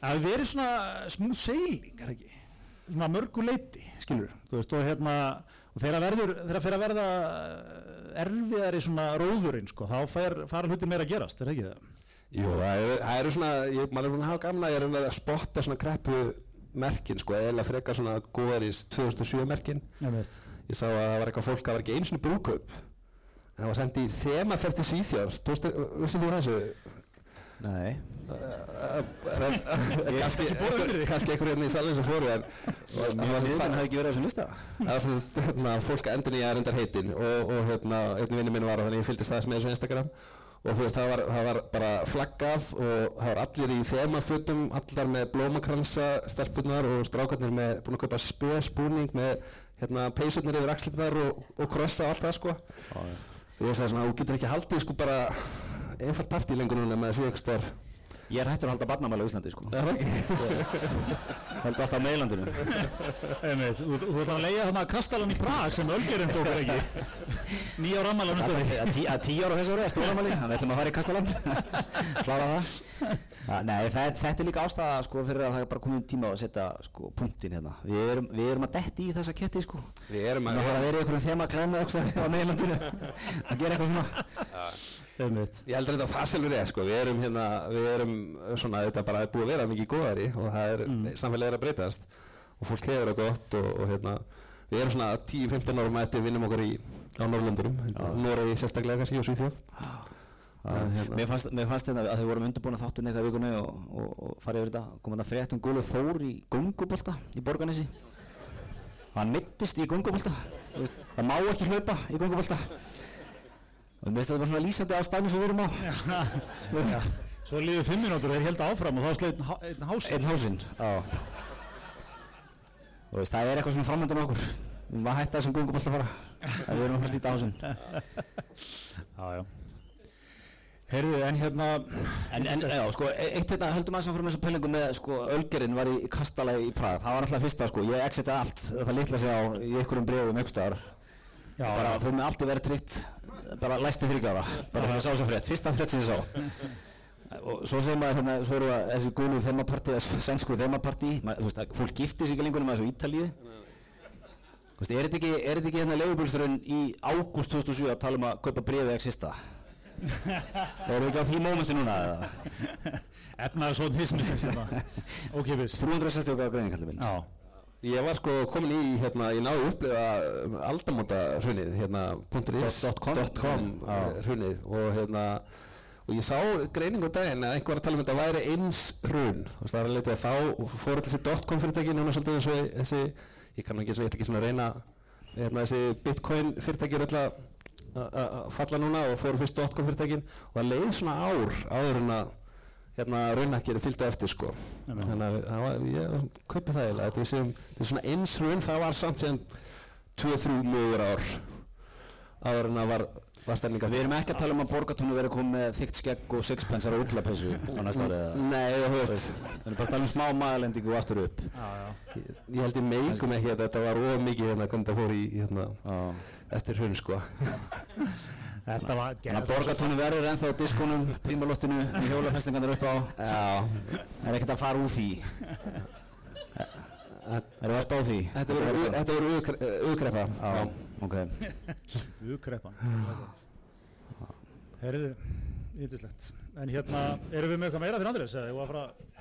það verið svona smúð seiling, er það ekki, svona mörgu leiti, skilur, þú veist, og hérna, og þegar þegar fyrir að verða eh, erfiðari svona róðurinn, sko, þá fær, fara hluti meira að gerast, er það ekki það? Jú, það eru, það eru svona, ég, maður er búin að hafa gamla, ég er að spotta svona kreppu merkin, sko, eða frekar svona góðarís 2007 merkin. Ég sá að það var eitthvað fólk, það var ekki einu svona brúköp. En það var sendið í þemaferð til Svíþjór, þú veist, vissið þú þessu? Nei. Kannski, kannski einhver hérna í salin sem fóru, en og- það hefði ekki verið á þessum lista. það var hérna, fólk endur nýja reyndar heitin og, og hérna, einn vinnu minn var og þannig ég fylgdist það með þessu Instagram og þú veist, það var, það var bara flaggað og það var allir í þemafutum, allar með blómakransa, stelpunar og strákarnir með, búin að kaupa spesbúning með, hérna, peysurnir yfir axlirnar og, og krossa og allt það, sko. Og ég sagði svona, þú getur ekki haldið, sko, bara einfalt partí lengur núna með að sé eitthvað starf. Ég er hættur að halda barnamæli á Íslandi, sko. Það er ekki. Heldur alltaf meilandinu. Þú ætlar að leiða þarna kastalan í Prag sem Ölgerinn tók er ekki nýja á rammalega næstu Það því er tí- að tíu ára þessu ári, stóramæli, þannig að við ætlum að fara í Kastaland. Klára það. Nei, það, þetta er líka ástæða, sko, fyrir að það er bara komið tíma að setja, sko, punktin hérna. Við erum, við erum að detti í þessa ketti, sko. Við erum að, að vera í einhverjum þema klæmið eitthvað á meilandinu. Að gera eitthvað svona. Einmitt, Ég heldur þetta að það sjálfur er sko, við erum hérna, við erum svona, þetta bara er búið að vera mikið góðari og það er, mm. samfélagið er að breytast og fólk hefur það gott og, og hérna, við erum svona 10-15 árum að eftir vinnum okkur í, á Norrlundunum, Noregi sérstaklega kannski og Svíþjóð. Hérna- Mér fannst, mér fannst þetta að þau vorum undirbúin að þáttinn eitthvað í vikunni og, og, og farið yfir þetta, kom þetta frétt um Guðlu Þór í gungubólta í Borganesi. Hann mittist í gungubólta, það má ekki hlaupa í gungubólta. Og þetta bara svona lýsandi á stæmi sem við erum á. Svo líður fimm minútur og þeir held áfram og þá sleið einn há- einn hás Einn hásinn, já. Og það er eitthvað svona framöndan okkur. Við erum að hætta þessum gungubólta bara. Það við erum að að slíta hásinn. Já, já Heyrðu, en hérna En, en já, sko, e- eitt hérna höldum aðeins áfram þessa pælingu með, sko, Ölgerinn var í kastala í Prag, það var alltaf fyrsta, sko, ég exita allt, það litla sig á í einhverjum brefum einhverstaðar, Já, bara fór með allt í verið tryggt, bara læsti þryggjára, bara að sá svo frétt, fyrsta frétt sem ég sá. Og svo segir maður hérna, svo eru það þessi gulu þemapartí, þessi sænsku þemapartí, þú veist, að fólk giftir sig ekki lengur með þessu Ítalíu. Þú veist, er þetta ekki, er þetta ekki hérna leigubílsturinn í ágúst 2007 að tala um að kaupa brefið exista? Erum við ekki á því mómenti núna eða? efnaði svo hismisins hérna. Ókipis. 360 okkar greining kallið minn. Ég var sko komin í, hérna, ég náðu upplifa aldamóta hrunið, hérna, com. Já. hrunið og hérna, og ég sá greiningu daginn að einhver að tala um þetta væri eins hrun, veist, það er að leita þá fór þessi .com fyrirtæki núna svolítið og þessi, ég kann nú ekki, ég ætla ekki svona að reyna, hérna, þessi bitcoin fyrirtæki er öll að falla núna og fóru fyrst .com fyrirtækin og það leið svona ár áður en að hérna raunakkeri fylgdu eftir sko þannig að það var, ég kaupi það eiginlega þetta er, sem, þetta er svona eins raun það var samt sem 2-3 mögur ár áður en að var, var stemninga Við erum ekki að tala um að borgatúnu verið komið með þygt skegg og sixpensar og ullapessu á næsta árið eða? Nei, þú veist, Við erum bara að tala um smá maðalendingu og aftur upp. ég, ég held ég meikum ekki að þetta var of mikið hérna hvernig það fór í hérna, Já. eftir hrun sko Þetta var Þannig að borgatúnu verður ennþá prímalottinu, með hjólafestingarnir upp á. Já, Það er ekkert að fara úr því. Erum við að spá því? þetta voru, þetta voru auðkreppa Já, ok. Ukreppan. Heyrðu, yndislegt. En hérna, erum við með eitthvað meira fyrir Andrés? Eða ég var að fara...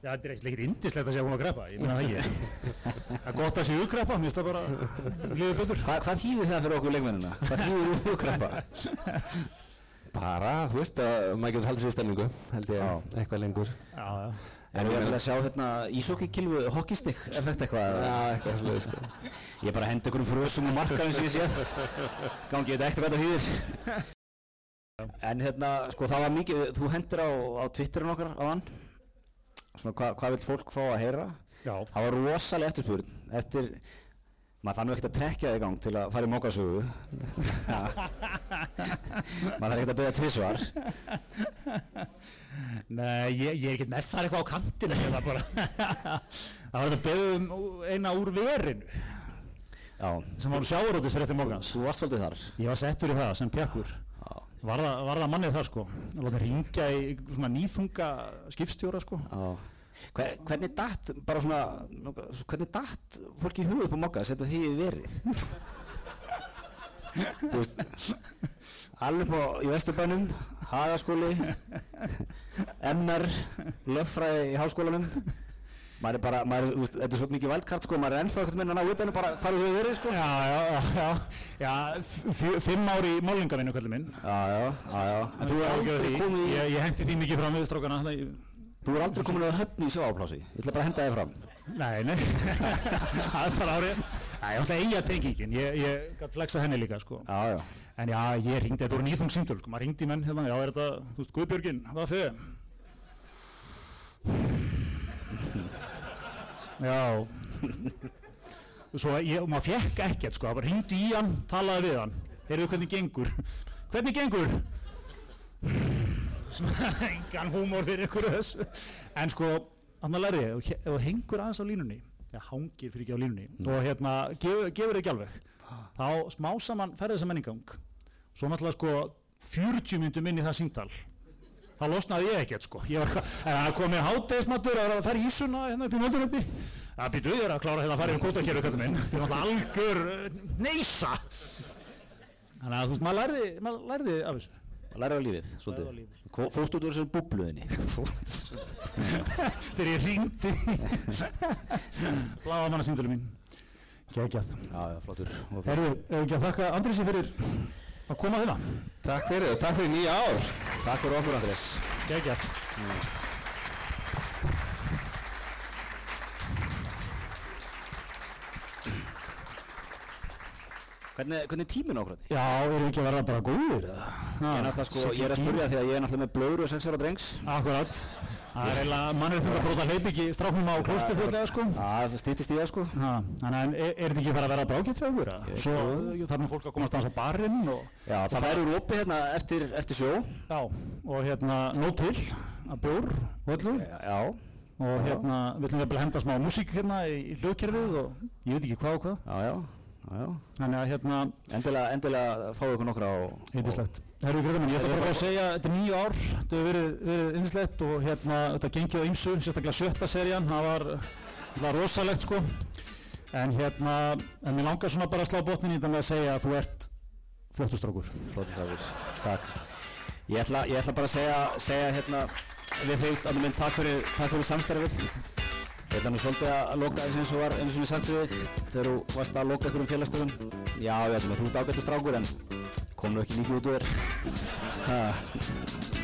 Já, þetta er ekkert yndislegt að segja hún að kreppa, ég meina það ekki. Það er gott að sé ukreppa, mér finnst það bara líður betur. Hva, hvað þýðir það fyrir okkur leikmennina? Hvað þýðir úrkreppa? Bara, þú veist að maður getur haldið sér í stemningu held ég Já. eitthvað lengur Já, já. Erum við að sjá hérna ísokki-kilvu hockeystick effekt eitthvað? Já, eitthvað slúið sko Ég bara hendi einhverjum frösum og marka eins og ég sé. Gangi þetta ekkert hvað það þýðir. En hérna, sko það var mikið, þú hendir á, á Twitterin okkar á hann. Svona hva, hvað vil fólk fá að heyra? Já. Það var rosalega eftirspurn eftir, maður þannig ekkert að trekja það í gang til að fara í mókasögu. maður þarf ekkert að beða tvisvar. Nei, ég, ég er ekkert með það eitthvað á kantinu, var það var þetta beðum eina úr verinu, Já, sem var sjáurótis fyrir eftir morgans. þú varst svolítið þar. Ég var settur í það sem pjakkur. Var það, var það mannið það sko? Að láta ringja í svona nýþunga skipstjóra sko? Já. Hver, hvernig datt, bara svona, hvernig datt fólki í hugið upp á mokka að setja því í verið? Alveg på í Vesturbænum, Hagaskóli, MR, lögfræði í háskólanum. Maður er bara, maður, er, þú veist, þetta er svo mikið valdkart sko, maður er ennþá ekkert að ná utanum bara hvað þú hefur verið sko. Já, já, já, já, fimm ár í málingavinu kallið minn. Já, já, já, já. En þú er aldrei komið í, Ég, ég hendi því mikið fram við strákana. Það, þú er aldrei komið á höfni í sjáaplási. Ég ætla bara að henda þig fram. nei, nei, það er bara árið. Nei, ég ætla að eiga tengingin, ég, ég gæti flexa henni líka sko. Já, já. En já, ég ringdi, þetta voru nýþung símtöl, sko, maður ringdi menn, hérna, já, er þetta, þú veist, Guðbjörgin, hvað fyrir? Já. Svo ég, og maður fekk ekkert, sko, bara ringdi í hann, talaði við hann, heyrðu hvernig gengur? Hvernig gengur? Engan húmor fyrir ykkur þessu. En sko, hann að læri, ef þú hengur aðeins á línunni, eða hangir fyrir ekki á línunni, og hérna, gefur, gefur ekki alveg, þá smá saman ferði þessa menningang. Svo náttúrulega sko 40 myndum inn í það símtal þá losnaði ég ekkert sko. Ég var en það komið hátdeismatur að fara í ísuna hérna upp í mótunöfni það býtu er að klára hérna að fara yfir kótakerfi kallum minn. Það er náttúrulega algjör uh, neysa þannig að þú veist maður lærði, maður lærði af þessu. Að læra á lífið, svolítið. Fórstu út úr þessari búbluðinni? þegar ég ringdi blaðamanna símtölu mín. Geggjað. Já, já, flottur. Og flott. Herru, ef ekki að þakka Andrisi fyrir að koma að þeirna Takk fyrir, og takk fyrir nýja ár Takk fyrir okkur, Andrés. geggjað Hvernig, hvernig er tíminn okkur þetta? Já, erum við ekki að verða bara góður eða? Ég er náttúrulega sko, ég er að spurja því að ég er náttúrulega með blöður og sex ára drengs. Akkurat, Það er eiginlega mannréttindabrót að hleypa ekki stráknum á klósti þjóðlega sko. Það stýttist í það sko. Þannig að er, þetta ekki fara að vera brákitt ykkur? eða? Svo þarf nú fólk að komast aðeins á barinn og, Já, það verður opið hérna eftir, eftir sjó. já, og hérna nóg til að bjór og öllu Já, og hérna við ætlum að henda smá músík hérna í, í hljóðkerfið og ég veit ekki hvað og hvað. já, já, já, já. Þannig að hérna, Endilega, endilega fáið ykkur nokkra og... yndislegt. Herru Greðamann, ég ætla bara að segja, þetta er nýju ár, þetta hefur verið, verið yndislegt og hérna, þetta gengið á ymsu, sérstaklega sjötta serían, það var, það var rosalegt sko. En hérna, en mér langar svona bara að slá botnin í þetta með að segja að þú ert flottustrákur. Flótistafur, takk. Ég ætla, ég ætla bara að segja, segja hérna við þig, Árni minn, takk fyrir, fyrir samstarfið. Ég ætla nú svolítið að loka þess eins og var svona sagt við þig þegar þú varst að loka ykkur um félagstöðum. Já, ég ætla með þú ert ágættur strákur en kom nú ekki mikið út úr þér.